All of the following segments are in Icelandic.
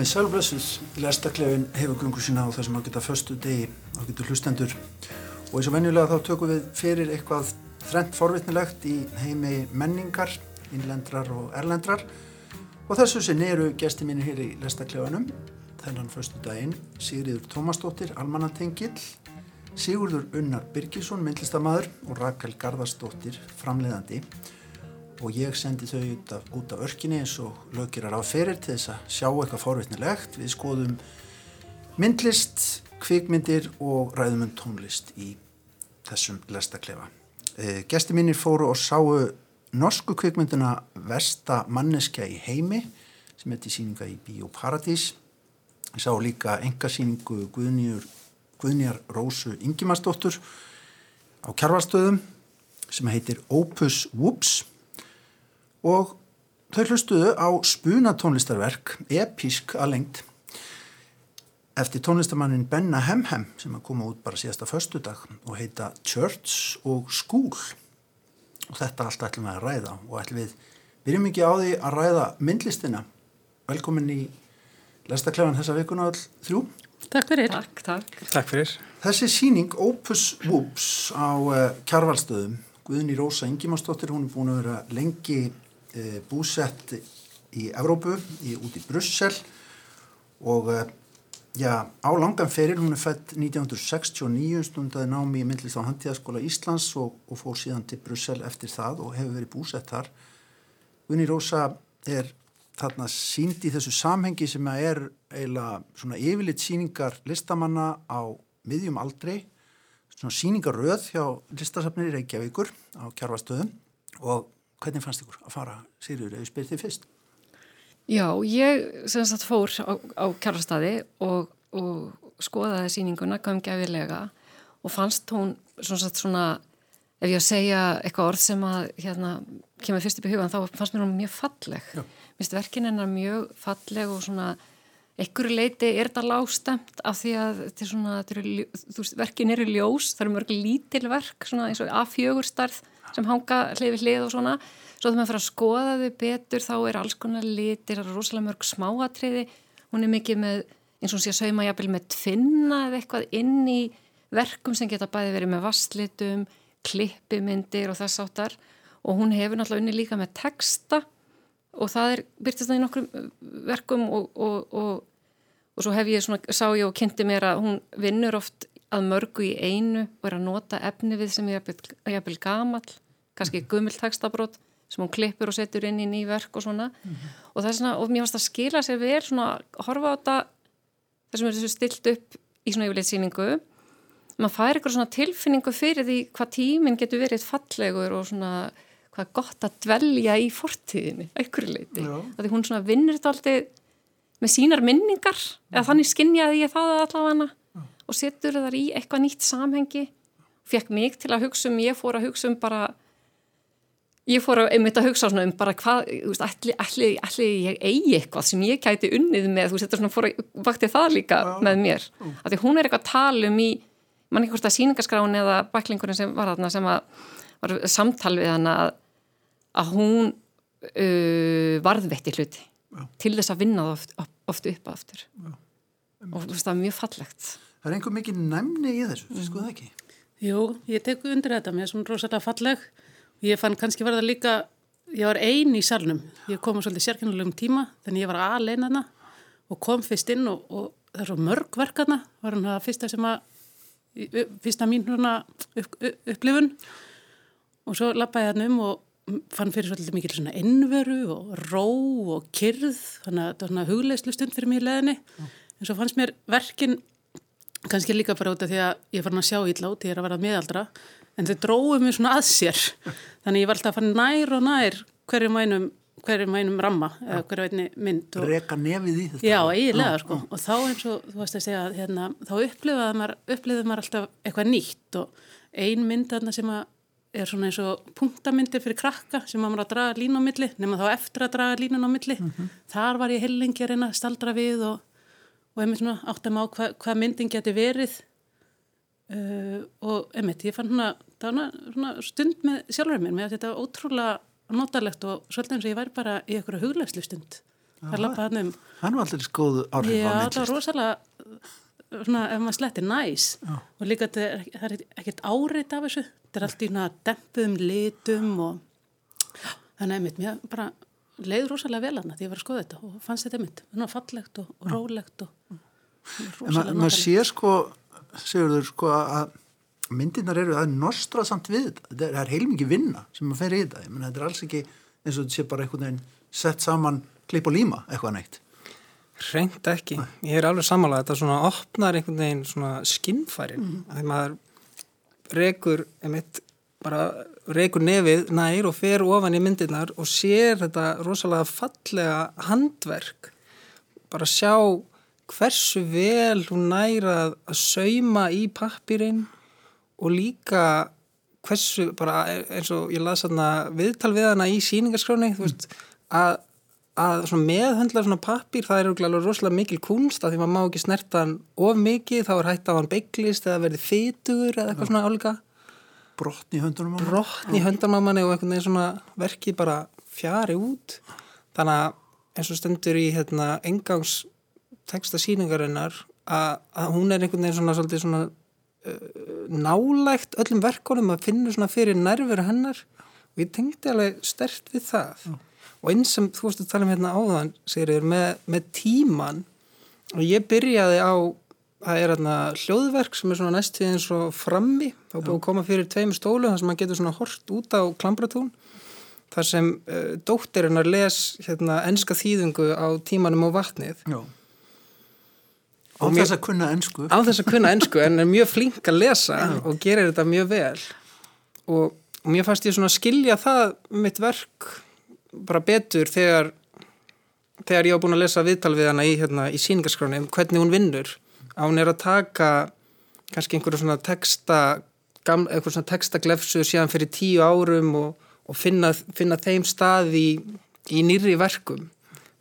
Komið sælblessuð, lestaklefin hefur gungur sína á þessum að geta förstu degi á getur hlustendur. Og eins og venjulega þá tökum við fyrir eitthvað þrent forvitnilegt í heimi menningar, innlendrar og erlendrar. Og þessu sinni eru gesti mínir hér í lestaklefanum þennan förstu daginn Sigriður Tómasdóttir, almannatengill Sigurður Unnar Birgisson, myndlistamæður og Rakel Garðarsdóttir, framleiðandi og ég sendi þau út af, út af örkinni eins og löggerar á ferir til þess að sjá eitthvað forvitnilegt. Við skoðum myndlist, kvikmyndir og ræðum um tónlist í þessum lestaklefa. E, Gesti mínir fóru og sáu norsku kvikmynduna Vesta manneskja í heimi sem til síninga í Bíóparadís. Ég sá líka engasíningu Guðnýjur Guðnjar Rósu Ingimarsdóttur á kjarvalstöðum sem heitir Opus Whoops og þau hlustuðu á spunatónlistarverk episk að lengt eftir tónlistamannin Benna Hemhem sem að koma út bara síðasta föstudag og heita Church og School og þetta allt ætlum við að ræða og ætlum við byrjum ekki á því að ræða myndlistina velkomin í lestaklefan þessa vikuna all þrjú Takk fyrir. Takk, takk. Takk fyrir. Þessi síning Opus Whoops á uh, Kjarvalstöðum, Guðni Rósa Ingimarsdóttir, hún er búin að vera lengi búsett í Evrópu, í, út í Brussel og uh, já, á langan ferir, hún er fætt 1969, stundaði námi í myndlist á Handíðaskóla Íslands og, og fór síðan til Brussel eftir það og hefur verið búsett þar. Guðni Rósa er þarna sínd í þessu samhengi sem er eiginlega svona yfirleitt síningar listamanna á miðjum aldrei, svona síningaröð hjá listasafnir í Reykjavíkur á kjarvastöðum og hvernig fannst ykkur að fara, Sýriður, ef ég spyr þið fyrst? Já, ég sem sagt fór á, á kjarvastæði og, og skoðaði síninguna gamgefilega og fannst hún svona, svona ef ég að segja eitthvað orð sem að hérna, kemur fyrst upp í hugan þá fannst mér hún mjög falleg. Minnst verkin hennar mjög falleg og svona einhverju leiti er þetta lágstemt af því að svona, eru, veist, verkin eru ljós, það eru mörg lítil verk svona eins og A4-starð sem hanga hlið við hlið og svona. Svo þegar maður fyrir að skoða þau betur þá er alls konar litir, rosalega mörg smáatriði, hún er mikið með eins og hún sé að sauma jafnvel með tvinna eða eitthvað inn í verkum sem geta bæði verið með vastlitum klippimyndir og þess áttar og hún hefur náttúrulega unni líka með texta og það er byrtist það í nokkrum uh, verkum og, og, og, og svo hef ég svona, sá ég og kynnti mér að hún vinnur oft að mörgu í einu og er að nota efni við sem er jafnvel gamal, kannski gummiltagstabrót sem hún klippur og setur inn í ný verk og svona mm -hmm. og það er svona, og mér varst að skila sér vel svona, horfa á þetta þessum er þessu stilt upp í svona yfirleitt síningu maður fær eitthvað svona tilfinningu fyrir því hvað tíminn getur verið fallegur og svona hvað gott að dvelja í fortíðinni, einhverju leiti því hún svona vinnur þetta alltaf með sínar minningar, mm. eða þannig skinnjaði ég það allavega mm. Og setur það í eitthvað nýtt samhengi fekk mig til að hugsa um, ég fór að hugsa um bara ég fór að einmitt að hugsa um bara hvað, þú veist, allir, allir, allir ég eigi eitthvað sem ég kæti unnið með, þú veist, þetta svona fór að vakti það líka ja. með mér, mm. af því hún er eitthvað talum í, mann ekki hvort að síningarskráin eða baklingurinn sem var þarna sem að var samtal við hana að, að hún uh, varðvetti hluti Já. til þess að vinna það oft, oft upp aftur Já. og það er mjög fallegt Það er einhver mikið næmni í þessu, mm. sko það ekki? Jú, ég tek undir þetta mér er svona rosalega falleg ég fann kannski verða líka ég var ein í salnum, ég kom á svolítið sérkennulegum tíma þannig ég var aðleina hana og kom fyrst inn og, og það er svo mörg verkana, var hann það fyrsta sem að fyrsta mín upp, upp, upplifun og svo lappaði hann um og fann fyrir svolítið mikil svona innveru og ró og kyrð þannig að þetta var svona hugleislu stund fyrir mér í leðinni en svo fannst mér verkin kannski líka bara út af því að ég var að sjá ítla út, ég er að vera meðaldra en þau dróðu mér svona að sér þannig ég var alltaf að fann nær og nær hverju mænum, hverju mænum ramma ja. eða hverju veitni mynd og, Reka nefið í þetta Já, eiginlega ja, sko ja. og þá eins og þú varst að segja hérna, þá upplifaði maður, upplifaði maður alltaf eitthvað nýtt og ein mynd þarna sem að er svona eins og punktamindir fyrir krakka sem maður að draga línu á milli nema þá eftir að draga línun á milli mm -hmm. þar var ég hellingi að reyna að staldra við og, og einmitt svona átt að má hvað hva myndin geti verið uh, og einmitt ég fann svona, svona stund með sjálfur mér með að þetta var ótrúlega notalegt og svolítið eins og ég væri bara í einhverju huglegslu stund. Það lappa hann um er nú allir skoðu áhrif Já, á það var myndlist. rosalega svona, ef maður slettir næs. Og líka þetta er, það er ekkert áreitt af þessu, þetta er allt í svona dempuðum litum og þannig að mitt, mér bara leið rosalega vel hana því ég var að skoða þetta og fannst þetta mitt, það var fallegt og, og rólegt og En ma- rosalega maður sér sko, segurður sko að myndirnar eru, það er nostrað samt við þetta, það er- heilmikið vinna sem maður fer í þetta, ég menn þetta er alls ekki eins og þetta sé bara einhvern veginn sett saman klipp og líma, eitthvað neitt. Reynd ekki. Ég er alveg sammálað þetta svona opnar einhvern veginn svona skinnfærin. Mm. Þegar maður rekur, einmitt, bara rekur nefið nær og fer ofan í myndirnar og sér þetta rosalega fallega handverk. Bara sjá hversu vel hún næra að sauma í pappirinn og líka hversu, bara eins og ég las þarna viðtal við hana í síningarskráni, þú veist, að að svona meðhöndla svona pappir það er alveg rosalega mikil kunst að því maður má ekki snerta hann of mikið þá er hægt að hann beiglist eða verði fytur eða eitthvað svona álíka Brotn í höndunum á manni. brotn í höndarmamanni og einhvern veginn svona verkið bara fjari út. Þannig að eins og stendur í hérna engangs texta síningarinnar að, að hún er einhvern veginn svona svolítið svona uh, nálægt öllum verkonum að finna svona fyrir nærveru hennar. Og ég tengdi alveg stert við það. Og eins sem þú veist að tala um hérna áðan segir með, með tíman og ég byrjaði á það er hérna hljóðverk sem er svona næst eins og frammi þá búið að koma fyrir tveimur stólu þar sem maður getur svona hort út á klambratún þar sem uh, dóttirinnar les hérna enska þýðingu á tímanum á vatnið. Já. Á Og mér- þess að kunna ennsku. á þess að kunna ennsku en er mjög flink að lesa og gerir þetta mjög vel. Og, og mér fannst ég svona skilja það mitt verk bara betur þegar þegar ég á búin að lesa viðtal við hana í, hérna, í síningarskráni um hvernig hún vinnur. að hún er að taka kannski einhverju svona texta gamla, einhverju svona textaglefsu síðan fyrir tíu árum og, og finna, finna þeim stað í, í nýri verkum.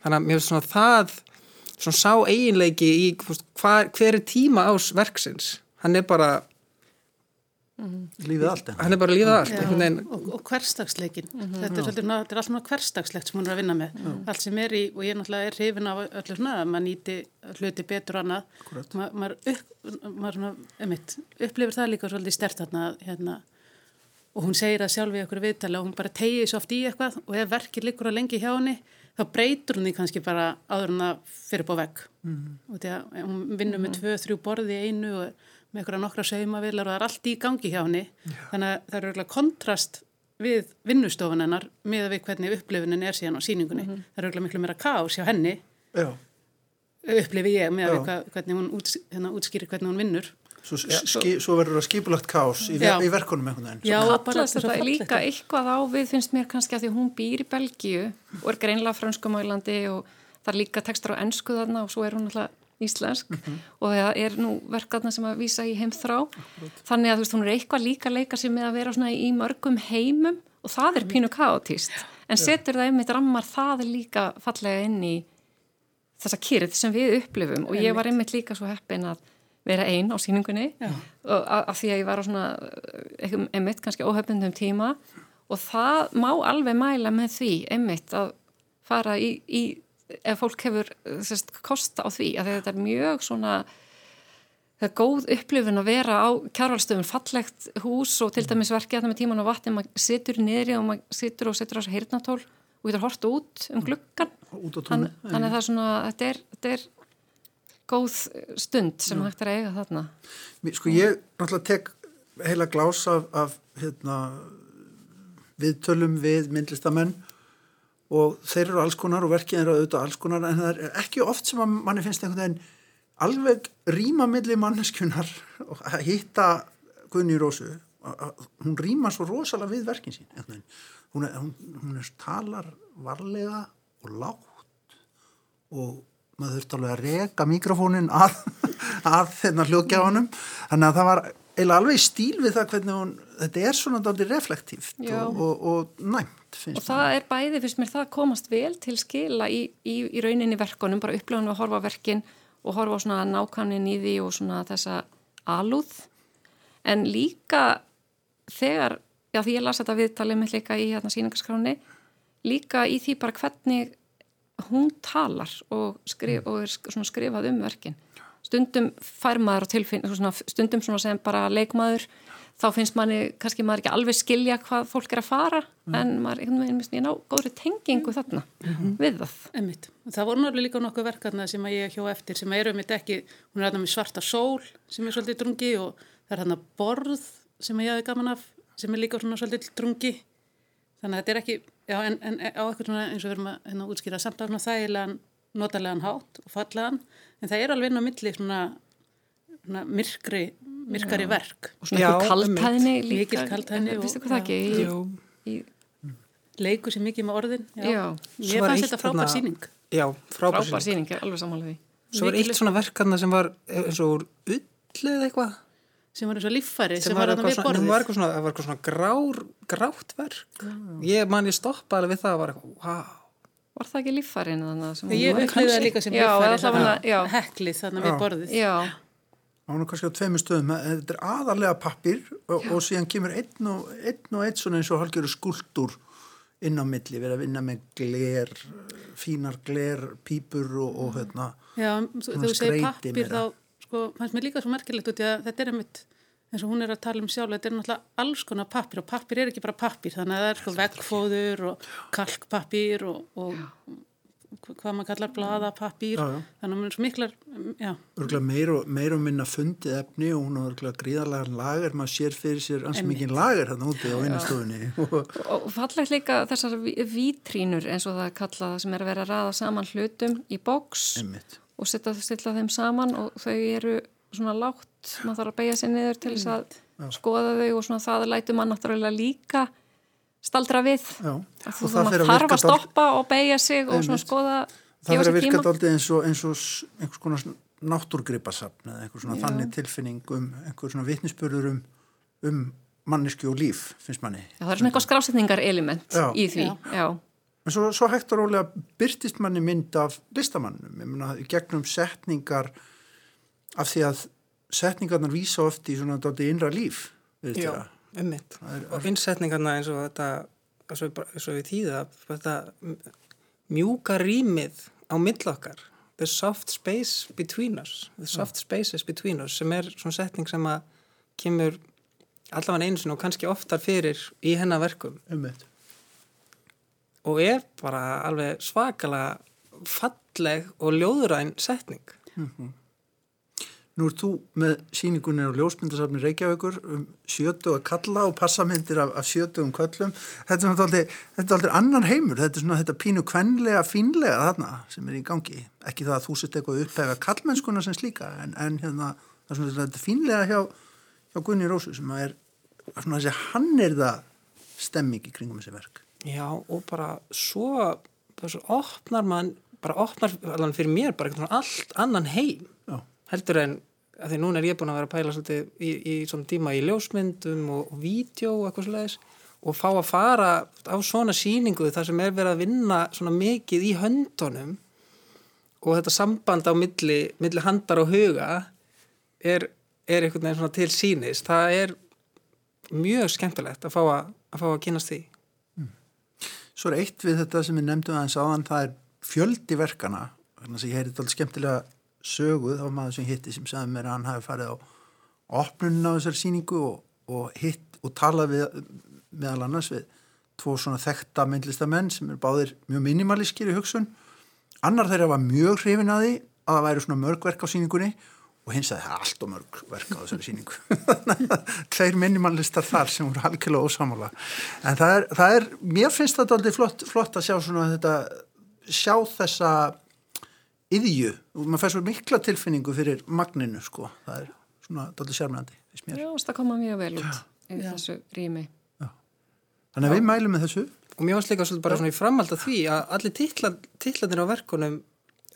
Þannig að mér finnst svona það svona sá eiginleiki í hvar, hver er tíma ás verksins? Hann er bara, Lífið allt hann er bara lífað allt og, og hverstagsleikin þetta, er svolítið, svona- þetta er allt svona hverstagslegt sem hún er að vinna með. Allt sem er í, og ég náttúrulega er hrifin af öllu svona að maður nýti hluti betur annað. Ma, maður, upp, maður svona, emitt, upplifir það líka svolítið stert þarna hérna, og hún segir að sjálf í okkur viðtali og hún bara tegið svo oft í eitthvað og ef verkið liggur að lengi hjá henni þá breytur hún því kannski bara áður en að fyrir upp á vegg. Mm. og því að hún vinnur með tvö, þrjú borði í einu og með einhverja nokkra saumavilar og það er allt í gangi hjá henni þannig að það er auðvitað kontrast við vinnustofun hennar með að við hvernig upplifunin er síðan á síningunni það er auðvitað miklu meira kás hjá henni Já. upplifi ég með að Já. við hvernig hún úts, hérna, útskýrir hvernig hún vinnur Svo, ski, svo verður það skipulagt kás í, Já. ver, í verkunum einhvern veginn. Já, Kallast þetta er líka eitthvað á við finnst mér kannski að því hún býr í Belgíu og er greinlega frönskumælandi og það er líka textar á ennsku þarna og svo er hún alltaf íslensk og það er nú verkarna sem að vísa í heimþrá. Þannig að þú veist hún er eitthvað líka leika sér með að vera svona í mörgum heimum og það er pínu kaotist en setur það einmitt rammar það er líka fallega inn í þessa kyrð sem við upplifum. Og ég var einmitt. líka svo heppin að vera einn á síningunni að því að ég var á svona einmitt kannski óhefnundum tíma. Og það má alveg mæla með því einmitt að fara í, í ef fólk hefur sérst, kosta á því að þetta er mjög svona það er góð upplifun að vera á kjárvalstöfum, fallegt hús og til dæmis verkið það með tíman og vatni maður situr niðri og maður situr og setur á þessu heyrnatól og getur hort út um gluggan Út. Þann, þannig að það er svona, þetta er, þetta er góð stund sem hægt er að eiga þarna. Sko ég náttúrulega tek heila glás af, af hérna, viðtölum við myndlistamenn og þeir eru alls konar og verkið eru auðvitað alls konar en það er ekki oft sem að manni finnst einhvern veginn alveg rýma milli manneskjunar og að hitta Gunni Rósu. Hún rýma svo rosalega við verkin sín hún, er, hún, hún er talar varlega og lágt og maður þurfti alveg að reka mikrofónin að, að þennan hljóðgjáfanum þannig að það var eiginlega alveg stíl við það hvernig hún, þetta er svona dálítið reflektíft og, og, og næmt og það er bæði, finnst mér, það komast vel til skila í, í, í rauninni verkonum bara upplöfunum að horfa verkin og horfa á svona nákvæmnin í því og svona þessa alúð. En líka þegar, já því ég las þetta viðtalið mitt líka í hérna síningarskráni líka í því bara hvernig hún talar og, skrif, og er svona skrifað um verkin stundum fær maður á tilfinn stundum svona sem bara leikmaður þá finnst manni, kannski maður ekki alveg skilja hvað fólk er að fara en maður einhvern veginn ég ná góðri tengingu þarna við það. Einmitt. Það voru náttúrulega líka nokkuð verkarna sem að ég hjá eftir sem eru mitt ekki, hún er hérna með svarta sól sem er svolítið drungi og það er hérna borð sem ég hafi gaman af sem er líka svona svolítið drungi. Þannig að þetta er ekki, já en, en á eitthvað svona eins og við erum að hérna, útskýra samt svona þægilegan, notalega hátt og fallegan en það er alveg inn á milli svona, svona myrkri, myrkari verk og svona Já, eitthvað kaltæðni líka Mikil kaldhæðni og- vistu hvað það ekki í, í, leikur sér mikið með orðin Já. Ég Svo var fannst þetta frábær þarna- síning Já, frábær frábær síning. ég er alveg samanlega því Svo var eitt svona verkarna sem var eins og ullu eða eitthvað. sem var eins og líffæri sem, Sem var eitthvað við borðið það var eitthvað svona, það var eitthvað svona grár, grátt verk. Ég man ég stoppaði alveg við það og var eitthvað, wow. Var það ekki líffærin þannig sem Ég upplýði það líka sem já. heklið þannig við Já. borðið. Já, Það var nú kannski á tveimur stöðum, þetta er aðarlega pappir og, og síðan kemur einn og einn og einn svona eins og halgjöru skuldur inn á milli, verið að vinna með gler, fínar gler, pípur og, og hérna, Já, þú- segir pappir þá sko, fannst mér líka svo merkilegt út í að þetta er einmitt eins og hún er að tala um sjálf þetta er náttúrulega alls konar pappir og pappir er ekki bara pappir þannig að það er sko veggfóður og kalkpappir og, og hvað maður kallar bladapappir Já, já. þannig að hún er svo miklar já, örgulega meir og, meir og minna fundið efni og hún er örgulega gríðarlega lager, maður sér fyrir sér ans mikið lager þarna úti á vinnastofunni. og fallegt líka þessar ví- vítrínur eins og það er kallað sem er að vera að raða saman hlutum í boks Einmitt. og setja, stilla þeim saman og þau eru svona lágt, maður þarf að beigja sér niður til þess að skoða þau og svona það lætur mann náttúrulega líka staldra við Já, þú það maður fer að þarf að stoppa og beigja sig og svona Einmitt. skoða Það verður að virka dálítið eins og, eins og einhvers konar náttúrgripasafn eða einhver svona Já. þannig tilfinning um einhver svona vitnisspörður um, um manneski og líf, finnst manni. Já, það er svona eitthvað skrásetningar element Já. í því, Já. já. En svo, svo hægt og rólega byrtist manni mynd af listamannum, ég meina í gegnum setningar af því að setningarnar vísa oft í svona dálítið innra líf. Já, ummitt. Og innsetningarna eins og þetta, eins og, eins við þetta mjúka rýmið á millokkar, the soft space between us, the soft spaces between us, sem er svona setning sem að kemur allavega einu sinni og kannski oftar fyrir í hennar verkum Einmitt. og er bara alveg svakalega falleg og ljóðræn setning. Nú er þú með síningunni á ljósmyndasafni Reykjavíkur um sjötu að kalla og passamyndir af, af sjötu um köllum. Þetta er aldrei, þetta er aldrei annan heimur, þetta er svona þetta pínu kvenlega, fínlega þarna sem er í gangi. Ekki það að þú sett eitthvað upphega kallmennskuna sem slíka, en, en hérna, það er svona þetta fínlega hjá, hjá Gunni Rósu sem að er svona þessi hann það stemming í kringum þessi verk. Já, og bara svo, bara svo opnar mann, bara opnar allan fyrir mér bara eitthvað allt annan heim Já. heldur en að því núna er ég búin að vera að pæla svolítið í, í svona tíma í ljósmyndum og, og vídeo og eitthvað svolítið og fá að fara á svona síningu þar sem er verið að vinna svona mikið í höndunum og þetta samband á milli, milli handar og huga er, er einhvern veginn svona til sínis það er mjög skemmtilegt að fá að, að, fá að kynast því. Svo er eitt við þetta sem við nefndum aðeins áðan, það er fjöldi verkana, þannig að ég heyrði þetta skemmtilega söguð, var maður sem hitti sem sagði mér að hann hafi farið á opnunum á þessari síningu og, og hitt og talað við meðal annars við tvo svona þekta myndlistamenn sem er báðir mjög minimalískir í hugsun. Annar þeirra var mjög hrifin að því að það væri svona mörg verk á síningunni og hins að það er allt og mörg verk á þessari síningu. Tveir minimalistar þar sem voru algjörlega ósamála. En það er, það er, mér finnst þetta aldrei flott, flott að sjá svona þetta, sjá þessa yðju. Og maður fær svo mikla tilfinningu fyrir magninu, sko. Það er svona aldrei sérmjöndi, finnst mér. Já, það koma mjög vel út í þessu rými. Þannig að við mælum með þessu. og mér varst líka svolítið bara svona í framhald af því að allir titla, titlanir á verkunum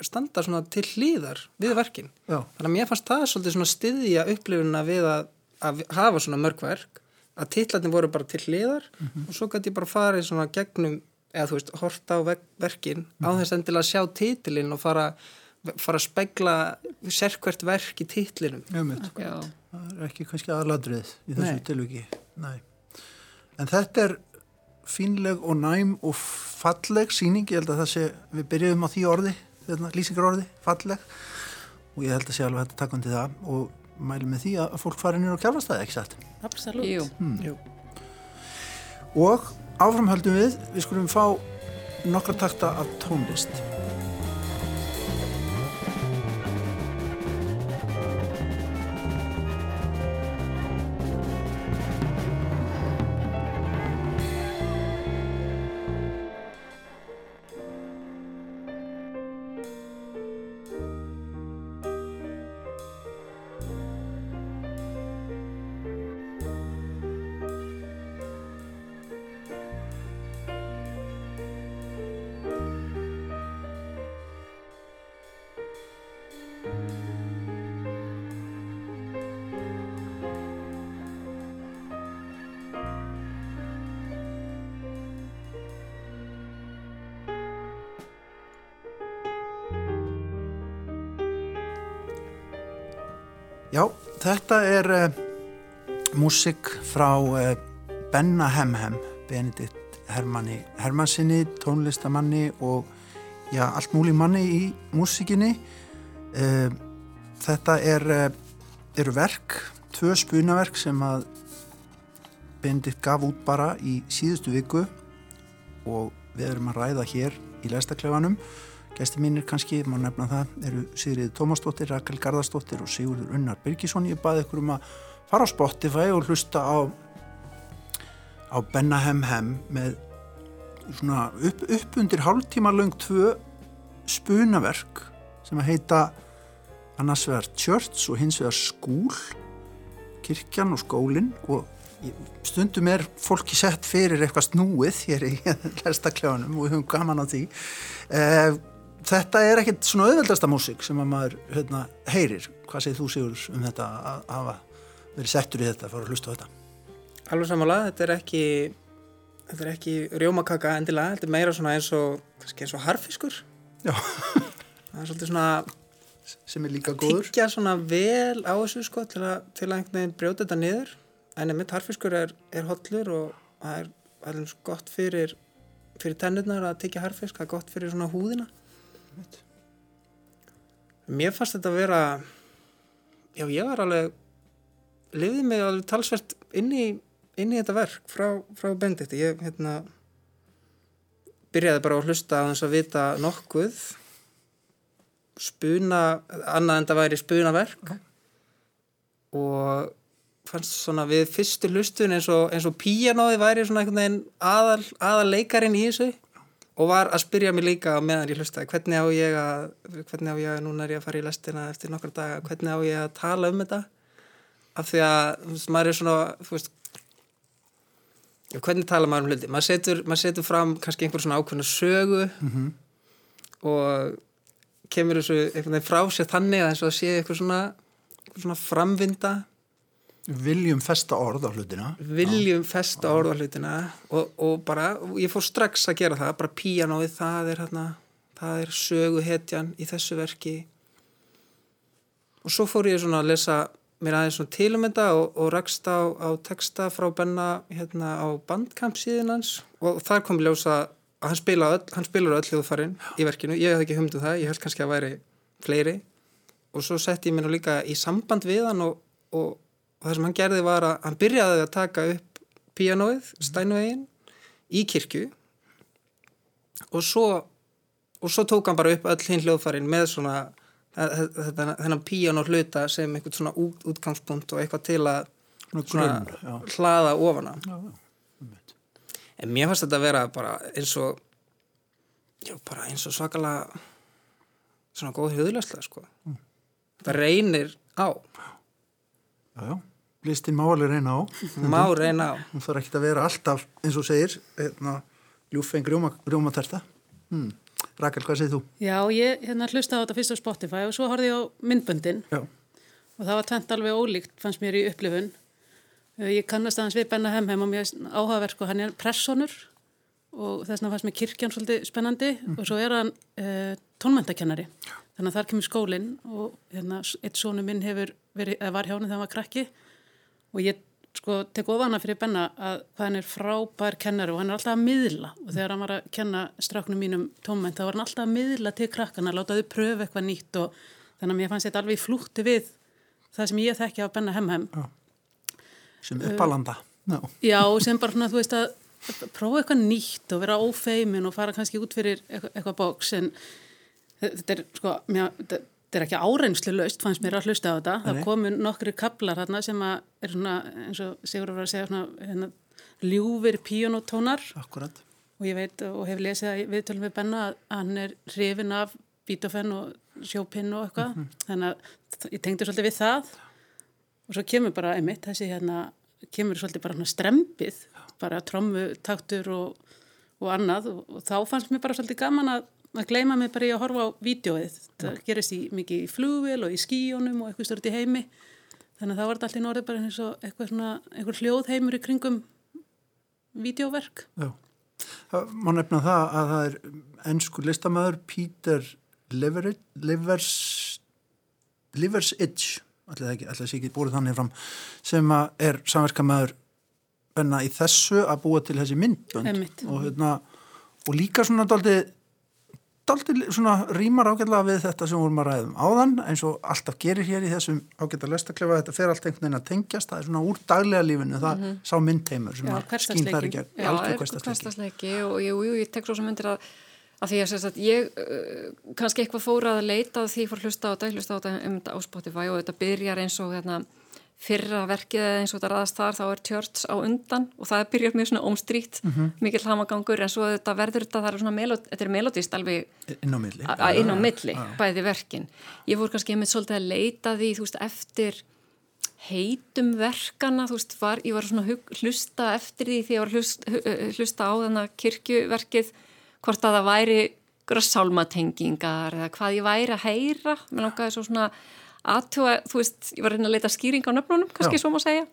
standa svona til hlýðar við verkin. Já. Þannig að mér fannst það svolítið svona styðja upplifuna við að, að hafa svona mörg verk að titlanir voru bara til hlýðar og svo gæti ég bara farið svona gegnum eða þú veist, horta á ver- verkin á þess endilega að sjá titilinn og fara, fara að spegla sérkvært verk í titlinum. Já, mitt. Já, Það er ekki kannski aðladrið í þessu tilviki. Nei. En þetta er fínleg og næm og falleg síning, ég held að það sé, við byrjuðum á því orði, hérna, lýsingar orði, falleg og ég held að sé alveg hægt að taka undir það og mælu með því að fólk fari nýra á kjálfastæði, ekki satt? Absolutt. Jú, Jú. Og áframhöldum við, við skulum fá nokkra takta af tónlist. Músik frá uh, Benna Hemhem, Benedikt Hermanni Hermannsinni, tónlistamanni og já, allt múli manni í músikinni. Uh, þetta er, uh, eru verk, tvö spunaverk sem að Benedikt gaf út bara í síðustu viku og við erum að ræða hér í lestaklefanum. Gæsti mínir kannski, má nefna það, eru Sigriði Tómasdóttir, Rakel Garðarsdóttir og Sigurður Unnar Birgisson. Ég baði ykkur um að fara á Spotify og hlusta á, á Benna Hem með svona upp, upp undir hálftíma löng tvö spunaverk sem að heita annars vegar Church og hins vegar Skúl, kirkjan og skólinn og stundum er fólki sett fyrir eitthvað snúið hér í lestaklefanum og við höfum gaman á því. Eh, þetta er ekkert svona auðveldasta músík sem að maður hérna, heyrir. Hvað segir þú Sigur um þetta að hafa verið settur í þetta fyrir að hlusta á þetta? Alveg samanlega, þetta er ekki þetta er ekki rjómakaka endilega, þetta er meira svona eins og kannski eins og harfiskur Já. það er svolítið svona sem er líka góður. tyggja svona vel á þessu sko til að, til að einhvern veginn brjóta þetta niður en einmitt harfiskur er, er hollur og það er alveg gott fyrir fyrir tennurnar að tyggja harfisk það er gott fyrir svona húðina mér fannst þetta að vera já ég var alveg lifði mig alveg talsvert inn í, inn í þetta verk frá, frá Bendikti ég hérna byrjaði bara að hlusta á þess að vita nokkuð spuna, annað en það væri spunaverk. Okay. og fannst svona við fyrstu hlustun eins og, og píanóði væri svona einhvern veginn aðal, aðal leikarin í þessu. Og var að spyrja mig líka meðan ég hlustaði hvernig á ég að hvernig á ég að núna er ég að fara í lestina eftir nokkar daga, hvernig á ég að tala um þetta af því að þú veist, maður er svona þú veist hvernig tala maður um hluti maður setur, maður setur fram kannski einhver svona ákveðna sögu mm -hmm. og kemur þessu einhvern veginn frá sér þannig að og að sé eitthvað svona, svona framvinda Viljum festa orð á hlutina. Viljum festa orð á hlutina og, og bara, ég fór strax að gera það, bara píanóið, það er hérna, það er söguhetjan í þessu verki og svo fór ég svona að lesa mér aðeins svona tilumenda og, og rakst á, á texta frá Benna hérna á bandkamp síðan hans. Og þar kom ljósa að hann spilar öll, hann spilar öll hljóðfarinn í verkinu, ég hef ekki humduð það, ég held kannski að væri fleiri. Og svo sett ég mér nú líka í samband við hann og, og og það sem hann gerði var að hann byrjaði að taka upp píanóið, stænuvegin í kirkju. Og svo og svo tók hann bara upp öll hinn hljóðfærin með svona þennan píanó hluta sem eitthvað svona út, útgangspunkt og eitthvað til að Grunn, hlaða ofana já, já. en mér fannst þetta að vera bara eins og já, bara eins og svakalega svona góð höðlæslega sko. Mm. það reynir á. Já, já. Listin má alveg reyna á. Má reyna á. Hún þarf ekki að vera alltaf eins og segir hérna, ljúfeng rjómaterta. Hmm. Rakel, hvað segir þú? Já, ég hérna hlusta á þetta fyrst á Spotify og svo horfið ég á myndböndin Já. og það var tvent alveg ólíkt fannst mér í upplifun eh, ég kannast aðeins við Benna Hemhem og mér áhugaverk og hann er pressonur og þess vegna fannst mér kirkjan svolítið spennandi mm. og svo er hann uh, tónmæntakennari þannig að þar kemur skólinn og hérna, eitt sónu minn hefur verið, var hjá hann þegar hann var krakki og ég sko tek ofana fyrir Benna að hvað hann er frábær kennari og hann er alltaf að miðla. Og þegar hann var að kenna stráknum mínum tómment þá var hann alltaf að miðla til krakkana, láta þau pröfu eitthvað nýtt og þannig að mér fannst þetta alveg í flútti við það sem ég þekki af Benna Hemhem. sem uppalanda. Já, Já, sem bara svona, þú veist að að prófa eitthvað nýtt og vera ófeimin og fara kannski út fyrir eitthvað, eitthvað bóks en þetta er sko, mér, þetta er ekki áreinslu laust, fannst mér að hlusta á þetta. Það komu nokkri kaplar þarna sem að er svona, eins og Sigur var að segja, svona, hérna, ljúfir píjónotónar akkurat og ég veit og hef lesið að við tölum við Benna að hann er hrifin af Beethoven og Chopin og eitthvað. Þannig að ég tengdi svolítið við það. Og svo kemur bara einmitt þessi hérna, kemur svolítið bara hérna strempið bara trommu, taktur og, og annað. Og, og þá fannst mér bara svolítið gaman að, að gleyma mig bara í að horfa á vídeoið, það gerist í, mikið í flugvél og í skíjónum og eitthvað stort í heimi. Þannig að það var þetta allir norðið bara eins og eitthvað svona, eitthvað hljóðheimur í kringum vídeoverk Já. Það má nefna það að það er ennsku listamæður Peter það ekki, allir það sé ekki búið þannig fram sem að er samverkamæður benna í þessu að búa til þessi myndbönd. Og, hérna, og líka svona daldi daldi svona rýmar ágætlega við þetta sem vorum að ræðum áðan eins og alltaf gerir hér í þessum ágætla lestaklefa þetta fer allt einhvern veginn að tengjast það er svona úr daglega lífinu það sá myndheimur sem að skýn hversdagsleiki. gegn. Já, er hversdagsleiki. og jú, jú, ég tek svo sem myndir að, að því að ég uh, kannski eitthvað fóra að leita því fór hlusta á þetta, hlusta á þetta um þetta á Spotify og þetta byrjar eins og hérna, fyrra verkið eins og þetta raðast þar þá er tjörts á undan og það byrjar mjög svona ómstrýtt, mm -hmm. mikill hamagangur en svo þetta verður þetta, það er svona þetta er melodist alveg inn á milli. Inn á milli, bæði verkin. Ég fór kannski einmitt svolítið að leita því þú veist, eftir heitum verkana, þú veist, var, ég var svona hlusta eftir því því ég var að hlust, hlusta á þannig kirkjuverkið hvort að það væri einhverja sálmatengingar eða hvað ég væri að heyra. Mér langaði svo svona aðtjóða, þú veist, ég var að reyna að leita skýring á nöfnunum, kannski Já. svo má segja.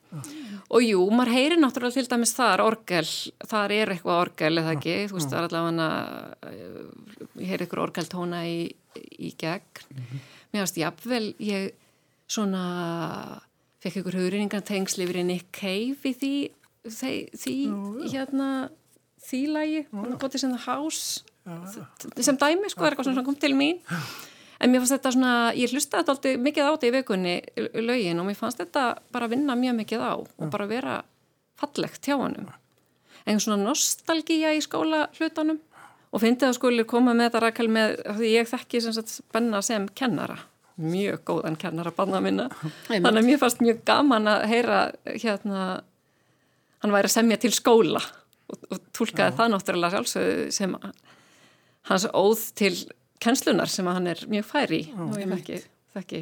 Og jú, maður heyrir náttúrulega til dæmis þar orgel, þar er eitthvað orgel eða ekki, þú veist, það er allavega ég heyri eitthvað orgeltóna í, í gegn. Mér varst jafnvel, ég svona fekk ykkur hugrinningan tengsl yfir Nick Cave í því, því, því hérna því lagi, What is in the House. Sem dæmi, sko, það er eitthvað sem kom til mín en mér fannst þetta svona, ég hlustaði þetta alltaf mikið á þetta í vikunni í lögin og mér fannst þetta bara vinna mjög mikið á og bara vera fallegt hjá honum. En svona nostalgía í skóla hlutanum og fyndið að skólir koma með þetta rækkel með því ég þekki sem sagt Benna sem kennara mjög góðan kennara banna minna. Einmitt. þannig að mér fannst mjög gaman að heyra hérna hann væri að semja til skóla og, og tólkaði það náttúrulega sjálfsögðu sem hans óð til kennslunar sem að hann er mjög fær í. Og ég þekki, þekki.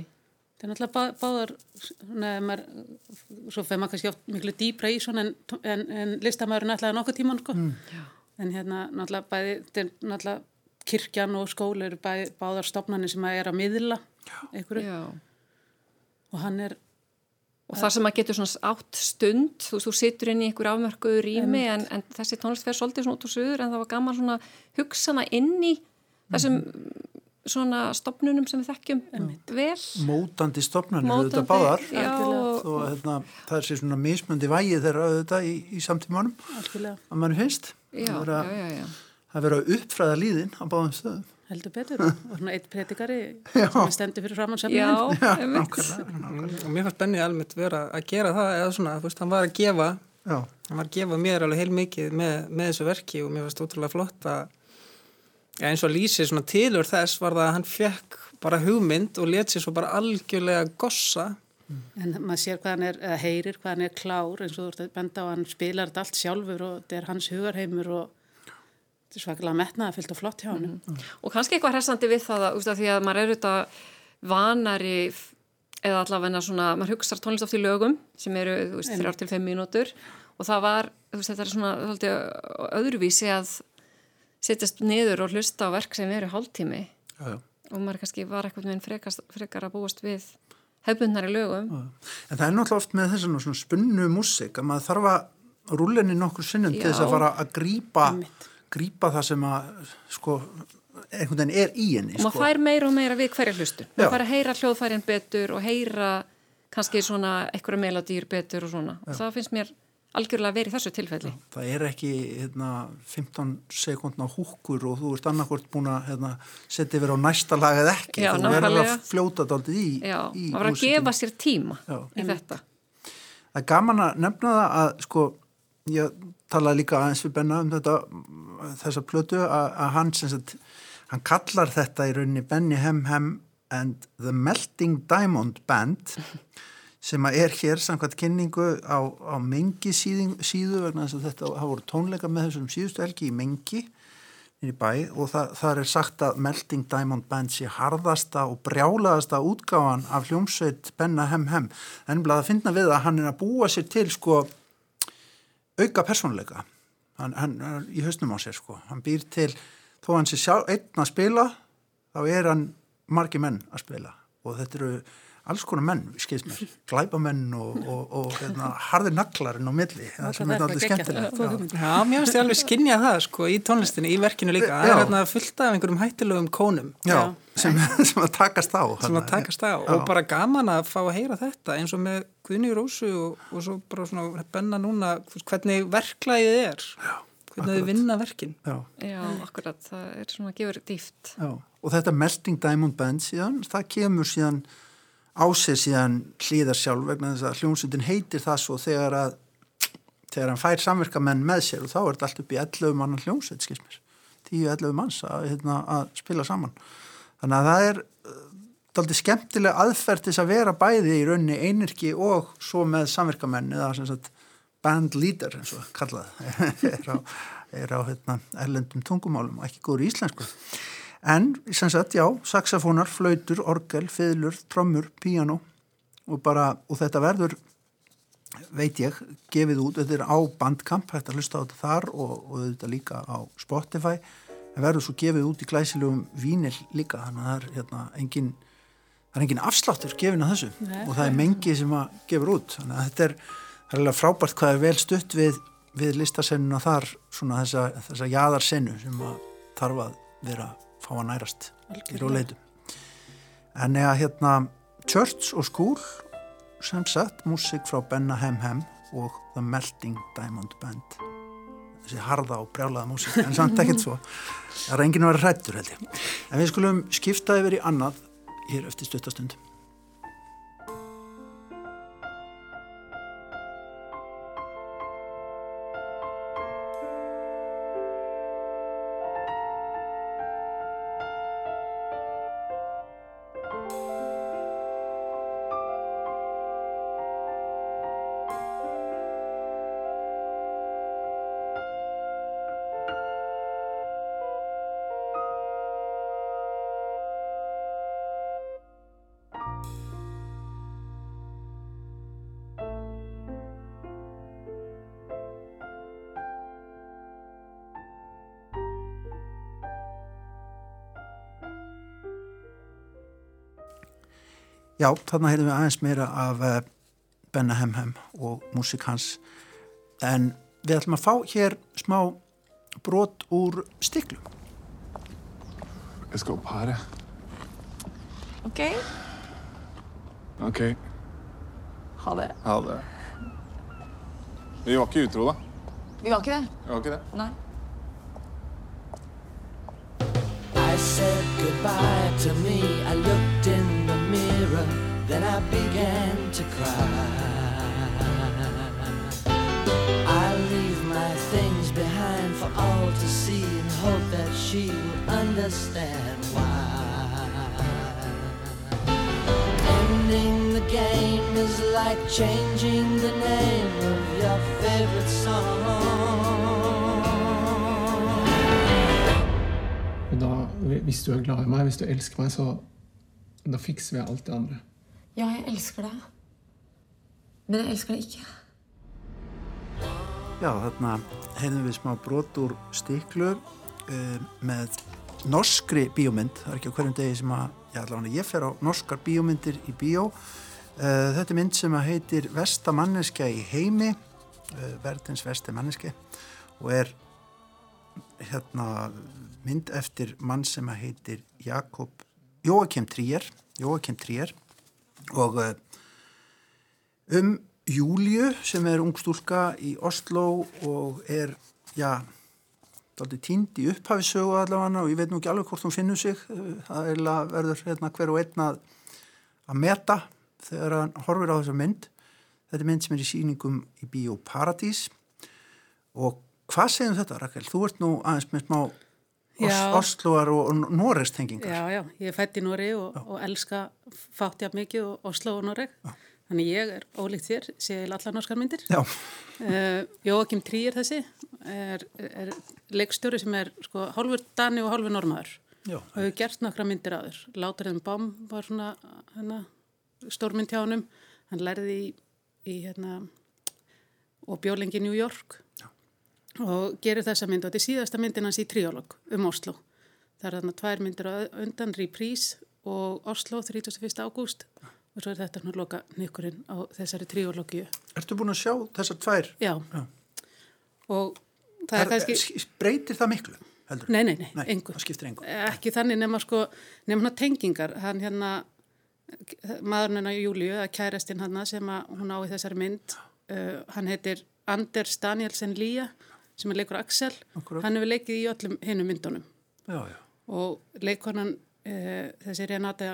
Það er náttúrulega bá, báðar, neða, maður, svo fyrir maður kannski oft miklu dýbra í svona en, en, en listamæðurinn ætlaði nokkuð tíman, sko. En hérna, náttúrulega bæði, þetta er náttúrulega kirkjan og skóli eru bæði, báðar stofnanir sem að er að miðla einhverju. Já. og hann er, og þar sem maður getur svona átt stund þú, þú situr inn í einhver afmörkuðu rými en, en þessi tónlist fer svolítið svona út úr suður en það var gaman svona hugsana inn í þessum svona stopnunum sem við þekkjum vel. Mótandi stopnarnir Mótandi, auðvitað báðar. já, og, hérna, það er sér svona mismöndi vægi þeirra auðvitað í, í samtímanum að mann finnst. Já, að vera, já, að vera uppfræða líðin á báðum stöðum. Heldur betur. Og svona eitt predikari sem er stendur fyrir framann einmitt. og mér fannst Benni almennt vera að gera það eða svona, þú veist, hann var að gefa Já, hann var að gefa mér alveg heil mikið með, með þessu verki og mér fannst ótrúlega flott að ja, eins og lýsið svona tilur þess var það að hann fekk bara hugmynd og let sér svo bara algjörlega gossa. En maður sér hvað hann er, eða heyrir hvað hann er klár eins og þú ert að benda á hann spilar þetta allt sjálfur og þetta er hans hugarheimur og þetta er svakalega metnaða fyllt og flott hjá hann. og kannski eitthvað hressandi við það að, úst, að því að maður er auðvitað vanari eða allavega svona, maður hugsar tónlist oft í lögum sem eru, þú veist, þrjár til fimm mínútur. Og það var, þú veist, þetta er svona öðruvísi að setjast niður og hlusta á verk sem eru hálftími já, já. og maður kannski var eitthvað með frekar, frekar að búast við hefbundnari lögum En það er náttúrulega oft með þessan svona spunnu músik að maður þarf að rúlenni nokkur sinnum til Já. þess að fara að grípa, grípa það sem að sko, einhvern veginn er í henni og maður sko. fær meira og meira við hverja hlustu Já. maður fær að heyra hljóðfærin betur og heyra kannski svona einhverja melodýr betur og svona og það finnst mér algjörlega verið í þessu tilfelli. Það er ekki hérna, 15 sekundna húkur og þú ert annarkvort búin að hérna, setja yfir á næsta lag eða ekki. Já, þú verður að fljóta daldið í, Já, í það var að gefa sér tíma Já. í þetta. Það er gaman að nefna það að sko, ég talaði líka aðeins við Benna um þetta, þessa plötu að, að hann sem sagt, hann kallar þetta í rauninni Benny Hem Hem and the Melting Diamond Band sem að er hér samkvæmt kynningu á, á mengi síðing, síðu vegna þess að þetta hafa voru tónleika með þessum síðustu helgi í mengi í bæ og það, það er sagt að Melting Diamond Band sé harðasta og brjálaðasta útgáfan af hljómsveit Benna Hem Hem. En blað að finna við að hann er að búa sér til sko auka persónuleika. Hann, hann er í hausnum á sér sko. Hann býr til, þó hann sé sjálf einn að spila þá er hann margi menn að spila. Og þetta eru alls konar menn, skilst mér, glæpamenn og, og, og hérna, harðir naglarinn á milli, það sem er allir skemmtilegt já. Já, mér finnst ég alveg skinja það sko í tónlistinni, í verkinu líka. Það er hérna fullt af einhverjum hættilegum kónum. Já, Já. sem, sem að takast á sem að takast á. Og bara gaman að fá að heyra þetta eins og með Guðni Rósu og, og svo bara svona benna núna hvernig verklæðið er, Já, hvernig þau vinna verkin. Já, Já, akkurat, það er svona gefur dýft já, og þetta Melting Diamond Band síðan, það kemur síðan á sig síðan hlýðar sjálf vegna þess að hljómsundin heitir það svo þegar að þegar hann fær samverkamenn með sér og þá er þetta allt upp í 11 mannan hljómsveit, skils mér. 10-11 manns að, hérna, að spila saman. Þannig að það er daldi skemmtileg aðferð til þess að vera bæði í raunni einirki og svo með samverkamenn eða sem sagt band leader eins og kallað. Er á, er á hérna, erlendum tungumálum og ekki góður íslensku en sem sagt já, saxofónar, flautur, orgel, fiðlur, trommur, píano og bara, og þetta verður veit ég, gefið út. Þetta er á bandkamp, að hlusta á þetta þar og, og þetta líka á Spotify. En verður svo gefið út í glæsilegum vínil líka, þannig að það er hérna engin, það er engin afsláttur gefin að þessu. Nei, og það er mengi sem að gefur út, þannig að þetta er það er frábært hvað er vel stutt við, við listasennuna þar, svona þessa, þessa jaðarsennu sem að þarf að vera fá að nærast í róleitum en eða hérna Church og School sem sagt, músík frá Benna Hem Hem og The Melting Diamond Band. Þessi harða og brjálaða músík en samt ekkert svo. Það er enginn að vera hrættur held ég. En við skulum skipta yfir í annað hér eftir stuttastund Já, þarna heyrðum við aðeins meira af uh, Benna Hem Hem og músík hans en við ætlum að fá hér smá brot úr stiklu Jeg skal opp her, jeg. Ok, Ok, ha det. ha det. Vi var ikke utro, da. Vi var ikke det. Vi var ikke det. Nei. I said goodbye to me. I looked mirror, then I began to cry. I leave my things behind for all to see and hope that she will understand why. Ending the game is like changing the name of your favorite song. Da, hvis du er glad i meg, hvis du elsker meg, så da fikser vi alt det andre. Ja, jeg elsker deg. Men jeg elsker deg ikke. Já, þarna heyrðum við smá brot úr stiklu uh, með norskri bíómynd, það er ekki á hverjum degi sem að, já allavega ég fer á norskar bíómyndir í bíó uh, þetta er mynd sem að heitir Vestamanneska í heimi uh, verðins Vestamanneski og er hérna mynd eftir mann sem að heitir Jakob Jóakim Trier Jóakim Trier og uh, um Júliu sem er ung stúlka í Oslo og er, já, dálítið tínd í upphafisögu allavega og ég veit nú ekki alveg hvort hún finnur sig. Það er að verður hérna, hver og einn að, meta þegar hann horfir á þessa mynd. Þetta er mynd sem er í síningum í Bíó Paradís og hvað segum þetta Rakel? Þú ert nú aðeins með smá. Osloar og, og Norest tengingar. Já, já, ég er fætt í Nóri og, og elska fátt jafn mikið og Oslo og Noreg. Þannig ég er ólíkt þér, sé allar norskar myndir. Já, Uh, Jóakim Tríer þessi er, er leikstjóri sem er sko, hálfur Dani og hálfur Normaður já, og hefur gert nokkra myndir aður. Láturinn Bám var svona hana, stórmynd hjá honum. Hann lærði í, í hérna, og bjólengi New York. Og gerir þessa mynd og þetta er síðasta myndin hans í triólog um Oslo. Það er þarna tvær myndir á undan, Reprise og Oslo 31. ágúst og svo er þetta hann að loka nýkurinn á þessari triólogju. Ertu búin að sjá þessar tvær? Já. Já. Og það er kannski... Breytir það miklu, heldur? Nei, nei, nei, engu. Það skiptir engu. Ekki þannig nema sko, nema tengingar. Hann hérna, maðurinn hennar Júliu, að kærastinn hann sem að hún á í þessari mynd, uh, hann heitir Anders Danielsen Lía, sem er leikur Axel. Akkúrat. Hann hefur leikið í öllum hinnum myndunum. Já, já. Og leikonan, uh, þessi Renata,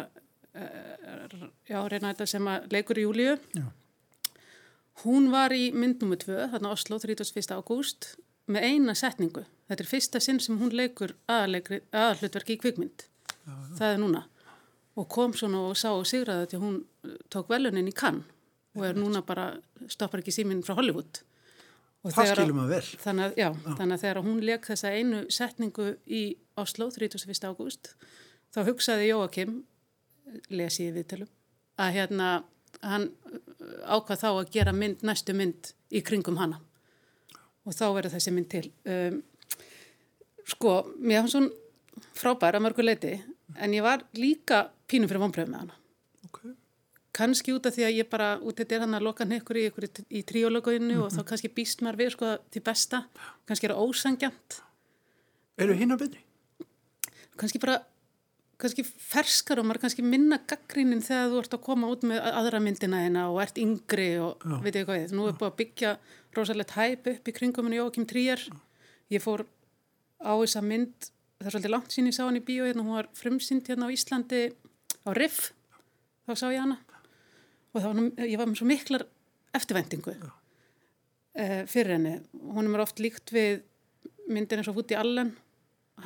uh, já, Renata sem að leikur Júliu, Já. Hún var í mynd nummer 2, þarna Oslo, 31. ágúst, með eina setningu. Þetta er fyrsta sinn sem hún leikur aðalhlutverki í kvikmynd. Það er núna. Og kom svona og sá og sigraði þetta hún uh, tók velunin í kann og er núna bara, stoppar ekki síminn frá Hollywood. Og Það skilum við vel. Þannig að, já, þannig að þegar hún leik þessa einu setningu í Oslo, 31. ágúst, þá hugsaði Jóakim, lesi í viðtölum, að hérna, hann ákvað þá að gera mynd, næstu mynd í kringum hana. Og þá verður þessi mynd til. Um, sko, mér hafði svona frábær að mörgu leiti, en ég var líka pínum fyrir vonbröðum með hana. Ok. Kannski út af því að ég bara, út þetta er hann að loka ykkur í, í, í tríologauðinu og þá kannski býst maður við sko til besta, kannski er það ósangjant, Eru hinn að betri? kannski bara, kannski ferskar og maður kannski minna gaggrínin þegar þú ert að koma út með aðra myndina hérna og ert yngri og veit ég hvað nú er búið að byggja rosalegt hæp upp í kringuminu Jókim Tríjar, ég fór á þessa mynd, það er svolítið langt sín ég sá hann í bíó hérna, hún var frumsýnd hérna á Íslandi á Riff, þá sá ég hana og var, ég var með svo miklar eftirvæntingu uh, fyrir henni. Hún er oft líkt við myndir eins og Woody Allen,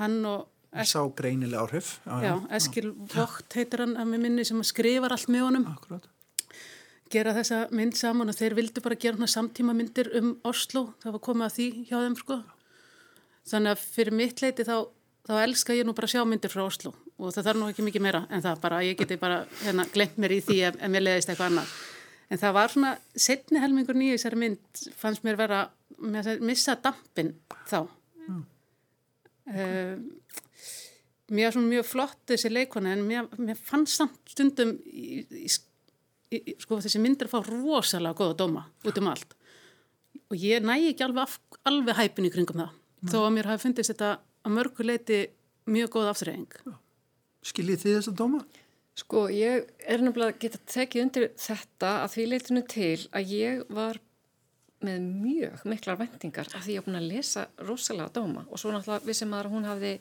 hann og Ég sá greinilega áhrif. já, Eskil Vogt heitir hann að með minni sem skrifar allt með honum, Akkurat. gera þessa mynd saman og þeir vildu bara gera samtíma myndir um Oslo, það var komið að því hjá þeim sko. Þannig að fyrir mitt leiti þá, þá elska ég nú bara að sjá myndir frá Oslo og það þarf nú ekki mikið meira en það bara, ég geti bara hérna glemt mér í því ef, ef mér leiðist eitthvað annað. En það var svona, setni helmingur nýja þessari mynd fannst mér vera, með að missa dampin þá. Uh, mér var svona mjög flott þessi leikona en mér, mér fannst samt stundum í, í, í, sko þessi myndir fá rosalega góða dóma út um allt og ég næ ekki alveg, alveg hæpin í kringum það þó að mér hafi fundist þetta að mörgu leiti mjög góð afturreying Skiljið þið þess að dóma? Sko, ég er nefnilega að geta tekið undir þetta að því leitinu til að ég var með mjög miklar vendingar af því ég var búin að lesa rosalega dóma og svo náttúrulega vissi maður að hún hafði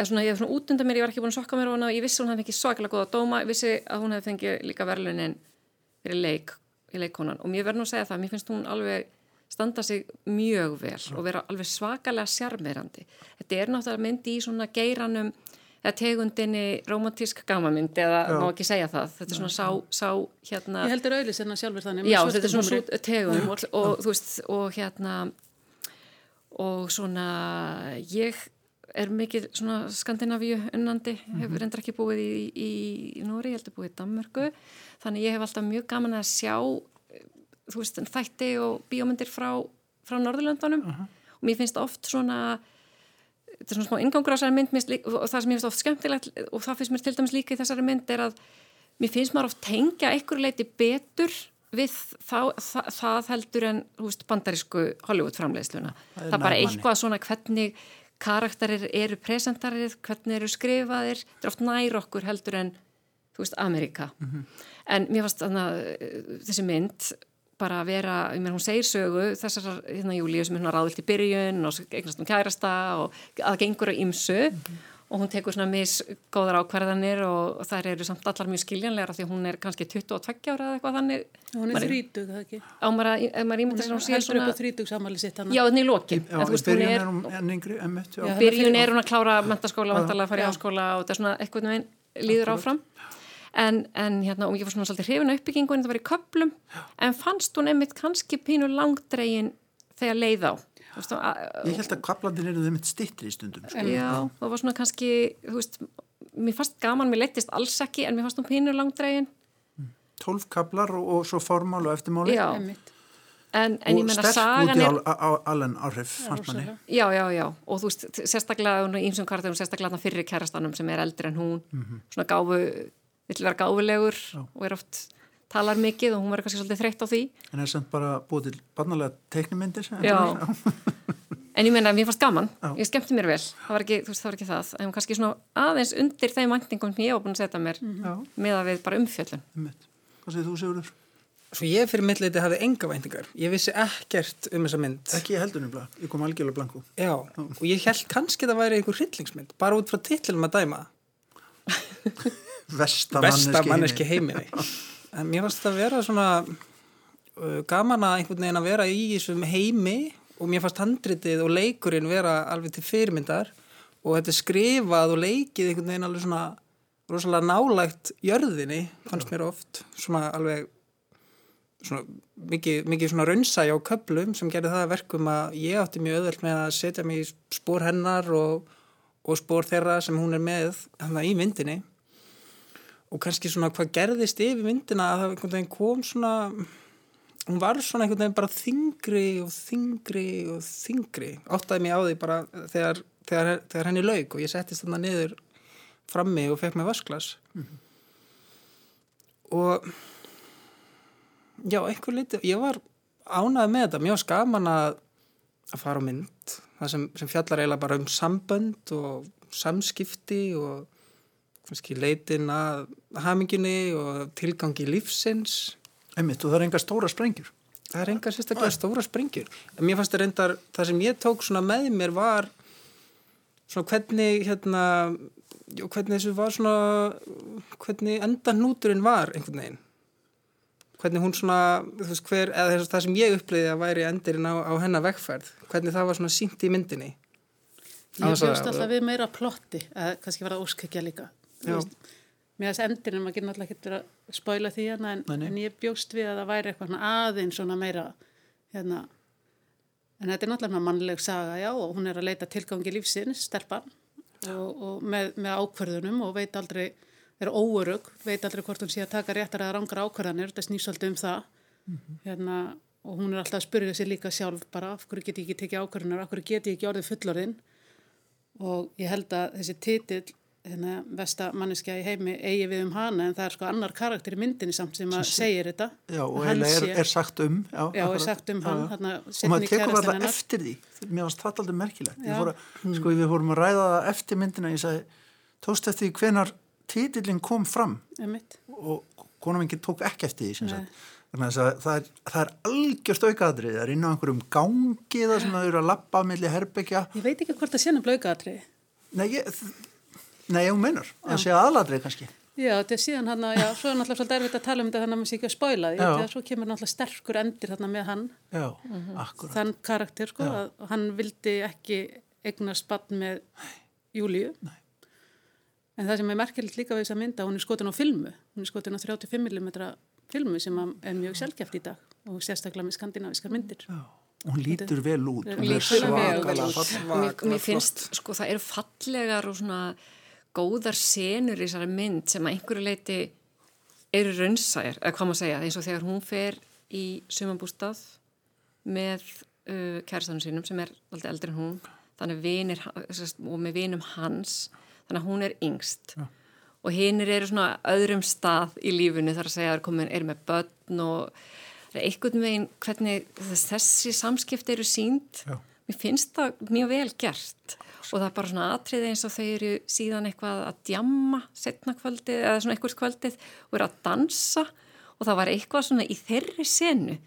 eða svona, ég hef svona út undan mér, ég var ekki búin að sokka mér á hana, ég vissi að hún hafði fengið svakalega góða dóma, ég vissi að hún hefði fengið líka verðlunin fyrir leik í leikkonan. Og mér verður nú að segja það, mér finnst hún alveg standa sig mjög vel og vera alveg svakalega sjarmirandi. Þetta er náttúrulega myndi í svona geiranum eða tegundinni romantísk gamamynd eða má ekki segja það. Þetta er svona sá, sá hérna... Ég heldur auðlis en að sjálfur þannig Já, þetta er svona svo tegund og þú veist, og hérna og svona ég er mikið svona skandinavíu unnandi, hefur reyndar ekki búið í, í, í Nóri, ég heldur búið í Danmörku. Þannig ég hef alltaf mjög gaman að sjá þú veist, þætti og bíómyndir frá, frá Norðurlöndunum. Og mér finnst oft svona þetta er svona smá ingangur á þessari mynd líka- og það sem mér finnst oft skemmtilegt og það finnst mér til dæmis líka í þessari mynd er að mér finnst maður oft tengja einhverju leiti betur við þá, það, það heldur en veist, bandarísku Hollywood framleiðsluna. Það er Það bara eitthvað svona hvernig karakterir eru presentarið, hvernig eru skrifaðir, þetta er oft nær okkur heldur en þú veist, Amerika en mér fannst þannig að þessi mynd bara að vera, ég meina hún segir sögu þessar hérna Júlíu sem er hérna ráðvilt í byrjun og eignast um kærasta og að gengur á ymsu og hún tekur svona misgóðar ákvarðanir og þær eru samt allar mjög skiljanlegar af því hún er kannski 22 ára eða eitthvað þannig. Hún er Maður- þrítug, það ekki? á maður að, ímynda sér hún sé heldur svona upp á þrítug samali sitt hann. já, þannig í lokin. Já, í hún byrjun er, hún enn yngri, byrjun er hún að klára mentaskóla, vantarlega að fara í Já. háskóla og þetta er svona líður áfram en, en hérna, og ég var svona svolítið hrifin á uppbyggingu en það var í köplum en fannst hún einmitt kannski pínu langdregin þegar leið á Þú veist, að- Ég held að kaplandin eru þeim eitt stittri í stundum. Sko. Já, það var svona kannski, þú veist, mér fannst gaman, mér leittist alls ekki, en mér fannst hún pínu langdregin. 12 kaplar og, og svo formál og eftirmáli. Já, Einmitt. en, en ég og sterk út í al, á, allen áhrif, fannst manni. já, já, já, og þú veist, sérstaklega, hún ímsum karakterum, sérstaklega fyrir kærastanum sem er eldri en hún, svona gáfu, vill vera gáfulegur og er oft, talar mikið og hún verður kannski svolítið þreytt á því. En er samt bara búið til barnalega teiknumyndir. sem- Já. En ég meina, mér fannst gaman, Já. ég skemmti mér vel, það var ekki, þú veist, það var ekki það, en kannski svona aðeins undir þeim væntingum sem ég var búin að setja mér Já, með að við bara umfjöllun. emmitt. Hvað segir þú, Sigurður? Svo ég fyrir mitt leiti hafði enga væntingar. Ég vissi ekkert um þessa mynd. Ekki ég heldur nefnilega, ég kom algjörlega blanku. Já, og ég held kannski að það væri einhver hryllingsmynd, bara út frá titlum að dæma. Vesta Besta manneski manneski heimi. heiminni. En mér fannst þetta að vera svona uh, gaman að einhvern veginn að vera í þessum heimi og mér fannst handritið og leikurinn vera alveg til fyrirmyndar og þetta skrifað og leikið einhvern veginn alveg svona rosalega nálægt jörðinni, fannst mér oft, svona alveg svona mikið, mikið svona raunsæja á köplum sem gerði það að verkum að ég átti mjög öðvöld með að setja mig í spór hennar og, og spór þeirra sem hún er með þannig í myndinni og kannski svona hvað gerðist yfir myndina að það einhvern veginn kom svona hún var svona einhvern veginn bara þingri og þingri og þingri áttaði mig á því bara þegar, þegar, þegar henni lauk og ég settist þarna niður frammi og fekk mig vasklas og já, einhver liti ég var ánæði með þetta, mjög skaman að að fara á mynd. Það sem, sem fjallar eiginlega bara um sambönd og samskipti og kannski leitin að haminginni og tilgangi lífsins. Emmitt, og það er enga stóra sprengjur. það er enga sérstaklega stóra sprengjur. En mér fannst það reyndar, það sem ég tók svona með mér var svona hvernig hérna já, hvernig þessu var svona hvernig endanúturinn var einhvern veginn. Hvernig hún svona þú veist hver, eða þess, það sem ég upplýði að væri endirinn á, á hennar vegferð hvernig það var svona sínt í myndinni. Ég að- bjóst alltaf við meira plotti, eða kannski var það óskækja líka. Mér þess endurinn, maður getur náttúrulega ekki að spóila því hérna, en, en ég bjóst við að það væri eitthvað aðeins svona meira, hérna, en þetta er náttúrulega mannleg saga, já, og hún er að leita tilgangi lífsins, stelpan, og, og með, með ákverðunum og veit aldrei, er óörug, veit aldrei hvort hún sé að taka réttar eða rangar ákverðanir, þetta snýst svolítið um það, hérna, og hún er alltaf að spyrja sér líka sjálf bara, af hverju get ég ekki tekið ákverðunar, af hverju get ég ekki orðið fullorðinn, og ég held að þessi titill hérna, vesta manneskja í heimi eigi við um hana en það er sko annar karakter í myndinni samt sem að segir þetta Já, og er, er sagt um. Já, Já, er sagt um hann, þarna, Og maður tekur alltaf eftir því. Mér varst það aldrei merkilegt. Ég Já. Fór að, sko, við fórum að ræða það eftir myndina, ég sagði, tókst eftir hvenar titillin kom fram einmitt. og konum ekki tók ekki eftir því. Þannig að það, er, það er algjörst aukaðrið, það er inn á einhverjum gangi það sem það eru að lappa milli herbyggja. Ég veit ekki hvort það sé nefnilega aukaðatriði. Nei, ég, nei, hún meinar, það sé aðladrið kannski. Já, þetta er síðan hann að, já, svo er náttúrulega svolítið erfitt að tala um þetta þannig að maður sé ekki að spóila því, Já. þegar svo kemur náttúrulega sterkur endir þarna með hann, Já, akkurat. þann karakter sko, að hann vildi ekki eignast bann með Júlíu. Nei. En það sem er merkilegt líka við þessa mynda, hún er skotin á filmu, hún er skotin á 35 mm filmu sem að er mjög sjálfgeft í dag og sérstaklega með skandinaviskar myndir. Já, og hún lítur vel út. Er mér finnst, sko, það eru fallegar og svona góðar senur í þessari mynd sem að einhverju leiti eru raunsæjar, eða hvað maður segja, eins og þegar hún fer í sumambústað með uh, kærastanum sínum sem er alltaf eldri en hún, þannig vinir, og með vinum hans, þannig að hún er yngst. Já. Og hinnir eru svona öðrum stað í lífunu þar að segja að er komin, er með börn og það einhvern veginn hvernig þess- þessi samskipti eru sínt. Já. Mér finnst það mjög vel gert. Og það er bara svona atriði eins og þau eru síðan eitthvað að djamma setna kvöldið eða svona eitthvað kvöldið og eru að dansa. Og það var eitthvað svona í þeirri senu.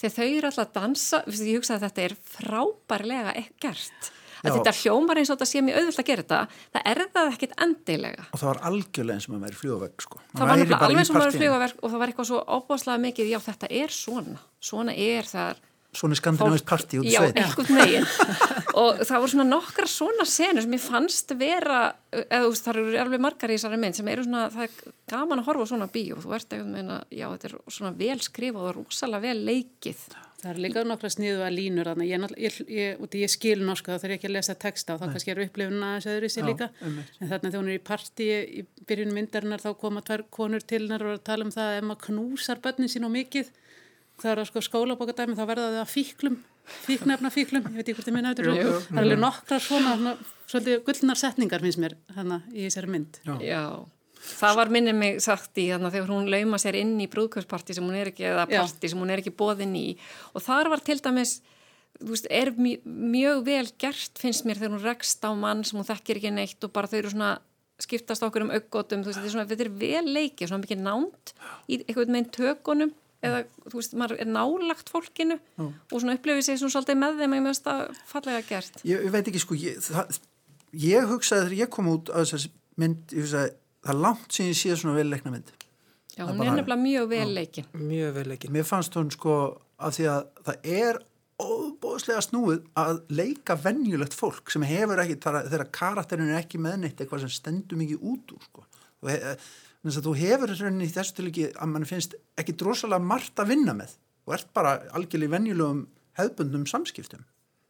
Þegar þau eru alltaf að dansa ég hugsa að þetta er frábærlega e- gert. Að þetta hljómar eins og þetta sé mjög auðvöld að gera þetta það er það ekkit endilega. Og það var algjörlega eins og maður væri fljóðvegg sko. það var alveg sem maður fljóðaverk og það var eitthvað svo óbáslega mikið, já þetta er svona. Svona er það svona skandinavist partí út í já, sveit. einhvern megin og það voru svona nokkra svona senur sem ég fannst vera eða þú veist, það eru alveg margar í þessari mynd sem eru svona, það er gaman að horfa á svona bíó. Þú ert eitthvað meina, já þetta er svona vel skrifað og rosalega vel leikið. Það er líka nokkra sniðu að línur þannig ég, ég, ég, út í ég skil norsku þá þarf ég ekki að lesa texta. Og þá kannski er upplifun aðeins öðru sér líka. einmitt. en þarna þegar hún er í partí í byrjun myndarinnar þá koma tvær konur til hennar og að tala um það að ef maður knúsar börnin sín og mikið það er að sko skólabókadæmi þá verða þau að fíklum fíknefna fíklum, ég veit ekki hvort ég minna þetta það er alveg nokkra svona, svona svolítið gullnar setningar finnst mér hana í þessari mynd. Já, það var minnið mig sagt í þannig að þegar hún lauma sér inn í brúðkvöldsparti sem hún er ekki, eða Já. parti sem hún er ekki boðin í. Og þar var til dæmis þú veist, er mj mjög vel gert finnst mér þegar hún rekst á mann sem hún þekkir ekki neitt og bara þau eru svona skiptast okkur um auggotum, þú veist, þetta er, svona, þetta er vel leikið, svona mikið nánt í einhvern veginn tökunum eða, þú veist, maður er nálagt fólkinu og svona upplifið sig svona svolítið með þeim að ég meðast það fallega gert. Ég, ég veit ekki sko ég, það, ég hugsaði þegar ég kom út á þessari mynd hugsaði, það er langt sem ég sé svona vel leikna mynd. Já, Það hún er nefnilega mjög vel leikin mjög vel ekki mér fannst hún sko af því að það er óbóðslega snúið að leika venjulegt fólk sem hefur ekki, þar- þegar karakterin er ekki meðneitt eitthvað sem stendur mikið út úr sko. He, þess að þú hefur rauninni í þessu til ekki að mann finnst ekki drosalega margt að vinna með. Og ert bara algjörlega venjulegum hefðbundnum samskiptum.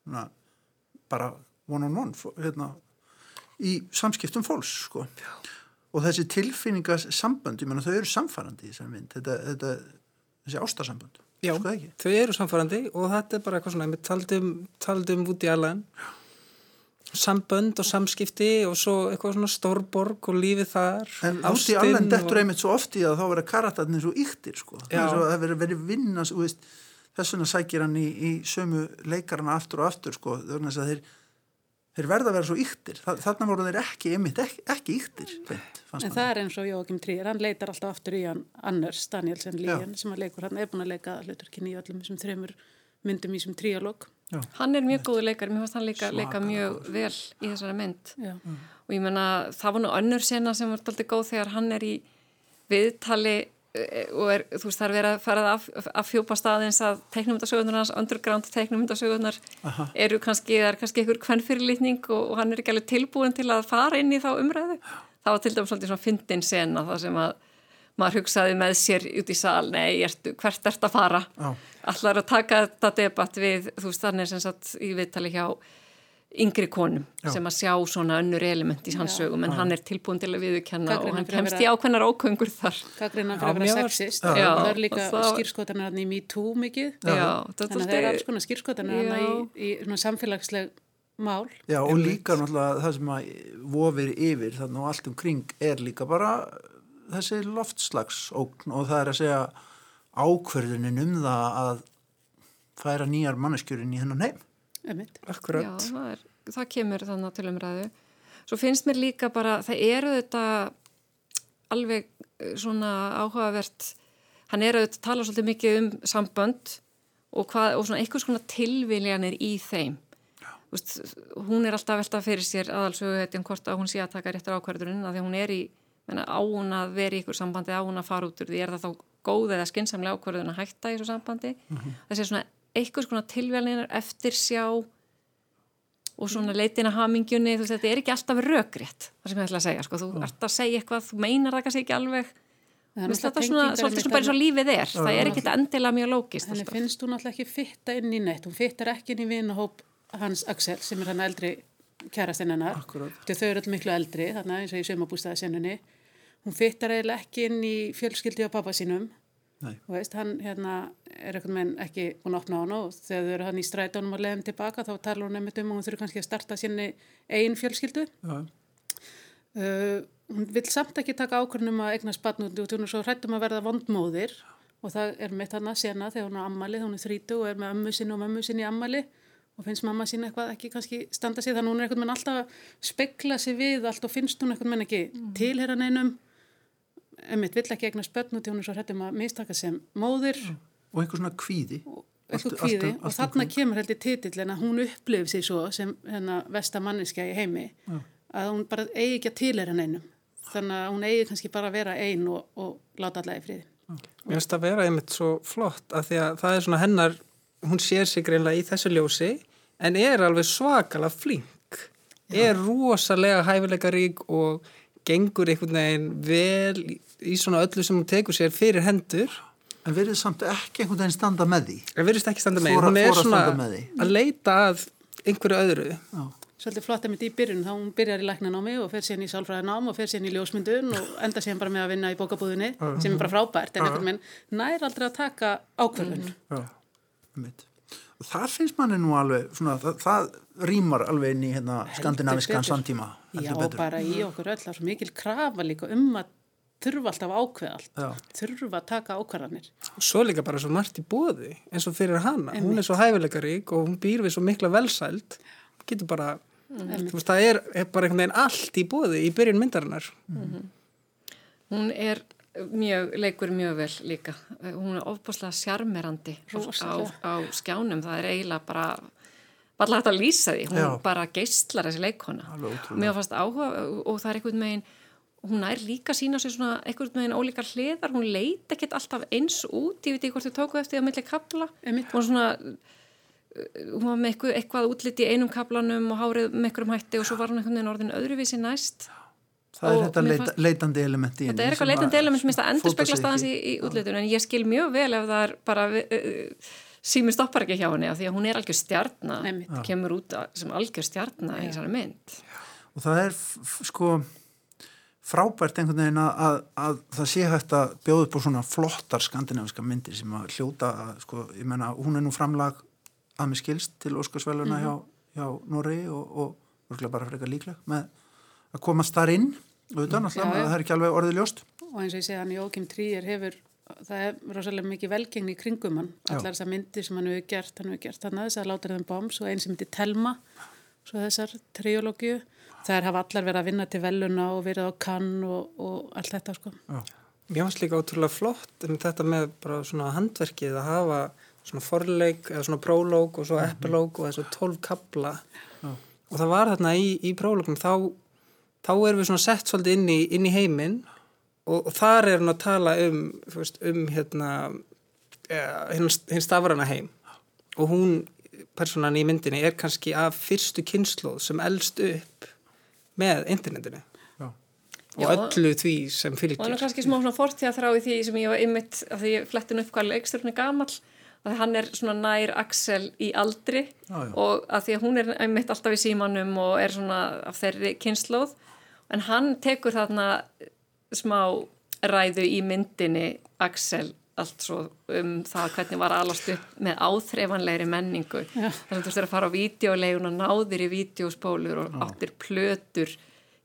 Svona, bara one on one hérna, í samskiptum fólks sko. og þessi tilfinningasambönd ég menna þau eru samfærandi þetta, þetta, þessi ástarsambönd. Já, sko þau eru samfærandi og þetta er bara eitthvað svona, við taldum, taldum út í allan sambönd og samskipti og svo eitthvað svona stórborg og lífið þar En út í ástin alveg dettur og- einmitt svo oft í að þá vera karakterinn svo yktir sko. Það verið verið vinna þú veist, þess vegna sækir hann í, í sömu leikarana aftur og aftur sko. Þess að þeir, þeir verða að vera svo yktir. Þa, þarna voru þeir ekki einmitt ekki, ekki yktir. Beint, fannst En það er eins og Jóakim Trýr, hann leitar alltaf aftur í hann Anders Danielsen Líjan sem að leikur, hann er búin að leika hluturkinn í öllum þessum þreymur myndum í þessum tríalóg. Hann er mjög góður leikari, mér fannst hann líka Svakalega leika mjög vel í þessari mynd. Já. og ég menna það var nú önnur sena sem var alltaf góð þegar hann er í viðtali eh, og er, þú veist það er verið að fara að, að fjúpa staðins að teiknumundasögunar hans, underground teiknumundasögunar eru kannski, það er kannski einhver kvennfyrirlitning og, og hann er ekki alveg tilbúin til að fara inn í þá umræðu. Það var til dæmis svona fyndin sena það sem að maður hugsaði með sér út í sal, nei, ertu, hvert ert að fara Já. allar að taka þetta debatt við, þú veist, þannig sem sagt í viðtali hjá yngri konum Já. sem að sjá svona önnur element í hans sögum en hann er tilbúin til að viðurkenna og hann að kemst vera- í ákveðnar óköngur þar Gaggrinnan Já, fyrir að vera sexist. Já. Það er líka Og það- skýrskotanir hann í Me Too mikið. Já, Þannig að það er alls konar skýrskotanir hann í, í svona samfélagsleg mál. Já, og líka náttúrulega það sem að vofir yfir þannig og allt um kring er líka bara þessi loftslagsókn og það er að segja ákverðunin um það að færa nýjar manneskjörinn í hennan heim. Akkurat Já, það, er, það kemur þannig til umræðu. Svo finnst mér líka bara, það eru þetta alveg eh, svona áhugavert, hann er auðvitað að tala svolítið mikið um sambönd og, hvað, og svona einhvers konar tilviljanir í þeim. Vist, hún er alltaf veltað fyrir sér aðalsögu hetjan hvort að hún sé að taka réttur ákvarðurinn að því hún er í, menna, á hún að vera í ykkur sambandi, á hún að fara út úr því er það þá góð eða skynnsamlega ákvarðun að hætta í þessu sambandi. Það sé svona einhvers konar tilviljanir eftir sjá og svona leitin að hamingjunni, þú veist, þetta er ekki alltaf rökrétt, það sem ég ætla að segja, sko, þú ert að segja eitthvað, þú meinar það kannski ekki alveg, Það er þetta svona, svolítið svona bara eins og lífið er, það er ekki endilega mjög lókist Henni alltaf. finnst hún alltaf ekki fitta inn í neitt. Hún fittar ekki inn í vinahóp hans Axel sem er hann eldri að þau eru alltaf miklu eldri, þannig eins og í sömabústæðasennunni. Hún fittar eiginlega ekki inn í fjölskyldi á pappa sínum. Nei. Þú veist, hann hérna er eitthvað menn ekki búin að opna á hann og þegar þau eru hann í strætónum og leiðum tilbaka þá talar hún einmitt um að hún þurfi kannski að starta sinni eigin fjölskyldu. Já. Uh, hún vil samt ekki taka ákvörnum að barn út og hún er svo hrættum að verða vondmóðir og það er mitt hann að sena þegar hún er ammali, þegar hún er þrítu og er með ömmu sinni og mömmu sinni í ammali og finnst mamma sín eitthvað ekki kannski standa sig þannig að hún er einhvern veginn alltaf að spekla sig við allt og finnst hún einhvern veginn ekki mm. tilhera neinum emitt vill ekki eignast börn hún er svo hrættum að mistaka sem móðir. Og einhver svona kvíði. Eitthvað kvíði. og þarna kemur heldur titill en að hún upplifir sig svo sem hérna vestamanniska í heimi Já. að hún bara eigi ekki að tilhera neinum. Þannig að hún eigi kannski bara að vera einn og, og láta alla í friði. Mér finnst að vera einmitt svo flott að því að það er svona hennar hún sér sig greinlega í þessu ljósi en er alveg svakala flink. Já. er rosalega hæfilega rík og gengur einhvern veginn vel í svona öllu sem hún tekur sér fyrir hendur En verður samt ekki einhvern veginn standa með því? En verðist ekki standa með því. Hún er svona að leita að einhverju öðru. Já. Svolítið flott að mitt í byrjun, þá hún byrjar í læknanámi og fer síðan í sálfræðinám og fer síðan í ljósmyndun og enda síðan bara með að vinna í bókabúðinni sem er bara frábært en einhvern veginn nær aldrei að taka ákverðun. Já, mitt. Og það finnst manni nú alveg, svona, það, það rýmar alveg inn í hérna, skandinaviskan samtíma. Já, bara í okkur öll, það er svo mikil krafa líka um að þurfa alltaf ákveð allt, Já. þurfa að taka ákvarðanir. Og svo líka bara svo margt í bóði eins og fyrir hana, Einmitt. hún er svo hæfileikarík og hún býr við svo mikla velsælt, getur bara, mm. þú veist það er, er bara einhvern veginn allt í bóði í byrjun myndarinnar. Mm -hmm. Hún er mjög, leikur mjög vel líka, hún er ofbúslega sjarmerandi á, á skjánum, það er eiginlega bara bara hægt að lýsa því, hún Já. bara geistlar þessi leikona. Mér fannst áhuga og það er einhvern meginn hún er líka sína sér svona einhvern veginn ólíkar hliðar, hún leit ekkert alltaf eins út, ég veit ekki hvort þið tóku eftir að milli kapla, hún var svona hún var með eitthvað, eitthvað útlitt í einum kaplanum og hárið með einhverjum hætti og svo var hún einhvern veginn orðin öðruvísi næst. Það er þetta leita, leitandi element í henni Þetta er eitthvað leitandi element sem minnst að endur spekla staðans í, í útlitun en ég skil mjög vel ef það er bara uh, sími stoppar ekki hjá henni af því að hún er algjör stjarnar kemur út sem algjör stjarnar í þessari mynd. Og það er sko frábært einhvern veginn að, að, að það sé hægt að bjóða upp á svona flottar skandinaviska myndir sem að hljóta að, sko, ég menna, hún er nú framlag að mig skilst til Óskarsvæluna mm -hmm. hjá, hjá Norri og, örgulega bara frekar líkleg með að komast þar inn auðvitað, mm, náttúrulega, það er ekki alveg orðið ljóst. Og eins og ég segja hann Jókim Tríer hefur það er rosalega mikið velgengni í kringum hann. Allar þessar myndir sem hann hefur gert hann hefur gert hann að þess að láta þeim bombs og einn sem heitir Telma svo þessar triológiu það hafa allar verið að vinna til veluna og verið á kann og, og allt þetta sko. Já. Mér finnst líka ótrúlega flott um þetta með bara svona handverkið að hafa svona forleik eða svona prólóg og svo mm -hmm. epilóg og þessu tólf kabla Já. og það var þarna í, í prólógum þá, þá erum við svona sett svolítið inn í, inn í heiminn og, og þar er hann að tala um, veist, um hérna ja, hinn stafrana heim og hún, personan í myndinni, er kannski af fyrstu kynnslóð sem eldst upp með internetinu Já. og öllu því sem fylgir og hann er kannski smá svona fortíða þrá í því sem ég var ymmit að því ég flettin upp hvað leiksturinn er gamal að hann er svona nær Axel í aldri já, já. og að því að hún er ymmit alltaf í símanum og er svona af þeirri kynnslóð en hann tekur þarna smá ræðu í myndinni Axel allt svo um það hvernig var alast upp með áþreifanlegri menningu. Já. þannig að þú veist að fara á videolegun og náðir í videospólur og Já. áttir plötur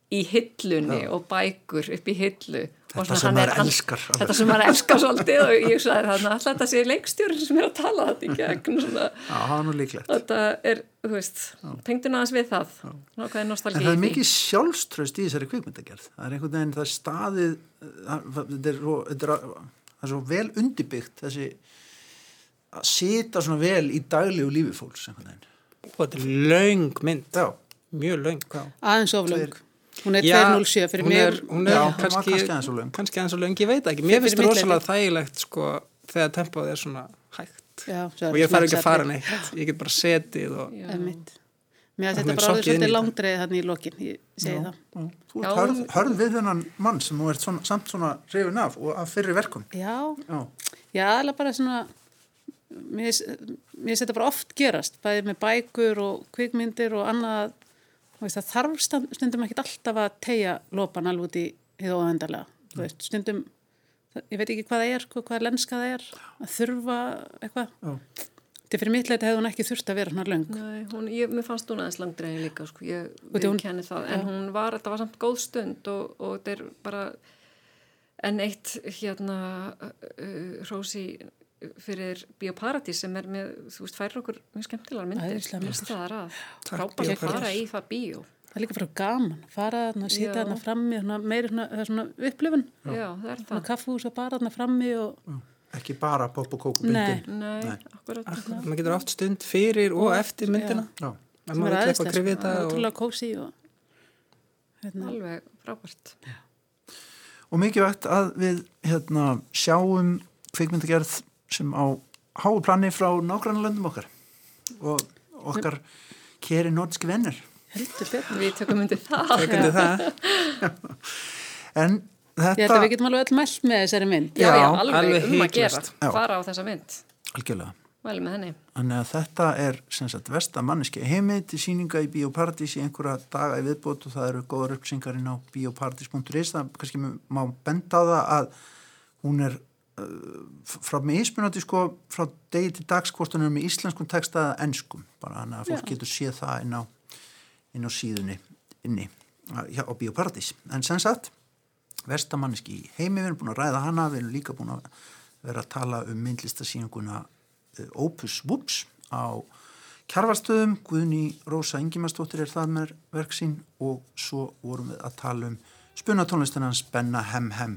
í hillunni Já. og bækur upp í hillu. Þetta sem maður elskar þetta sem maður elskar svolítið og ég sagði þannig að þetta sé leikstjórin sem er að tala þetta í gegn? Þetta er, þú veist tengduna aðeins við það. En það er mikið sjálfströst í þessari kvikmyndagerð. Það er einhvern veginn það staðið þetta er, þetta er það er svo vel undibyggt þessi að sita svona vel í daglegu lífi fólks og þetta er laung mynd. Já. mjög laung aðeins of laung hún er 207 fyrir mig. hún er, hún er já, kannski, kannski aðeins of laung, ég veit ekki. Mér finnst þetta rosalega þægilegt sko, þegar tempóð er svona hægt. Já, og ég fær ekki að fara neitt. Ég get bara setið og Mér að þetta bara áður svolítið langdreið þannig í lokin, ég segi já, það. Já. Þú ert hörð, hörð við þennan mann sem þú ert svona, samt svona hrifin af og af fyrir verkum. Já, já, já alveg bara svona, mér finnst þetta bara oft gerast, bæðið með bækur og kvikmyndir og annað, veist, það þarf stundum ekki alltaf að tegja lopan alveg út í hið óhendarlega, þú veist, stundum, ég veit ekki hvað það er, sko, hvað lenska það er, að þurfa eitthvað. Já Þetta fyrir mitt leiti hefði hún ekki þurft að vera svona lang. Nei, hún, ég, mér fannst hún aðeins langdreið líka, sko, ég viðkenni það, en hún var, þetta var samt góð stund og, og þetta er bara, en eitt hérna, uh, Rósi fyrir Bíóparadís sem er með, þú veist, færir okkur mjög skemmtilegar myndir. Æðislegar myndir. Það er að frábært að fara í það bíó. Það er líka bara gaman, fara þarna, sita Já. þarna frammi, svona, meiri svona, það er svona upplifun, Já, það er svona það. kaffús og bara þarna frammi og, Ekki bara pop og kók og Nei. bindin. Nei, Nei. akkurat. Akkurat, maður getur oft stund fyrir og eftir myndina Já. ef sem maður er sko, og ótrúlega kósi og, hérna, Alveg frábært. Og mikilvægt að við hérna, sjáum kvikmyndagerð sem á háu plani frá nágrannlöndum okkar og okkar keri nordiski vennir. heldur betur. Við tökum undir það. Það En Ég held þetta... að við getum alveg öll mælt með þessari mynd. Já, já, Já, alveg, alveg um að gera. Já. Fara á þessa mynd. Algjörlega. Mæli með henni. Þannig að þetta er sem sagt versta manneski heimi til síninga í Bíóparadís í einhverja daga í viðbót og það eru góðar uppsingarinn á bioparadís.is það kannski má benda á það að hún er uh, frá mismunandi sko frá degi til dags hvort hún er með íslenskum texta eða enskum bara þannig að fólk Já. getur séð það inn á, inn á síðunni inni já, á Bíóparadís en sem sagt versta manneski í heimi við erum búin að ræða hana við erum líka búin að vera að tala um myndlistasýninguna eh, Opus Whoops á Kjarvarstöðum, Guðni Rósa Ingimarsdóttir er það með verk sín og svo vorum við að tala um spunatónlistina hans Benna Hem Hem,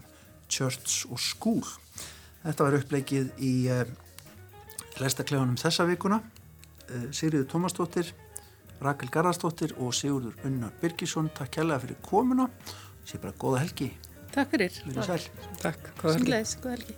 Church og School. Þetta var uppleikið í uh, lestaklefunum þessa vikuna. Uh, Sigriður Tómasdóttir, Rakel Garðarsdóttir og Sigurður Unnar Birgisson. Takk kærlega fyrir komuna. Sér bara góða helgi. Takk fyrir. Takk. Takk. Góða helgi.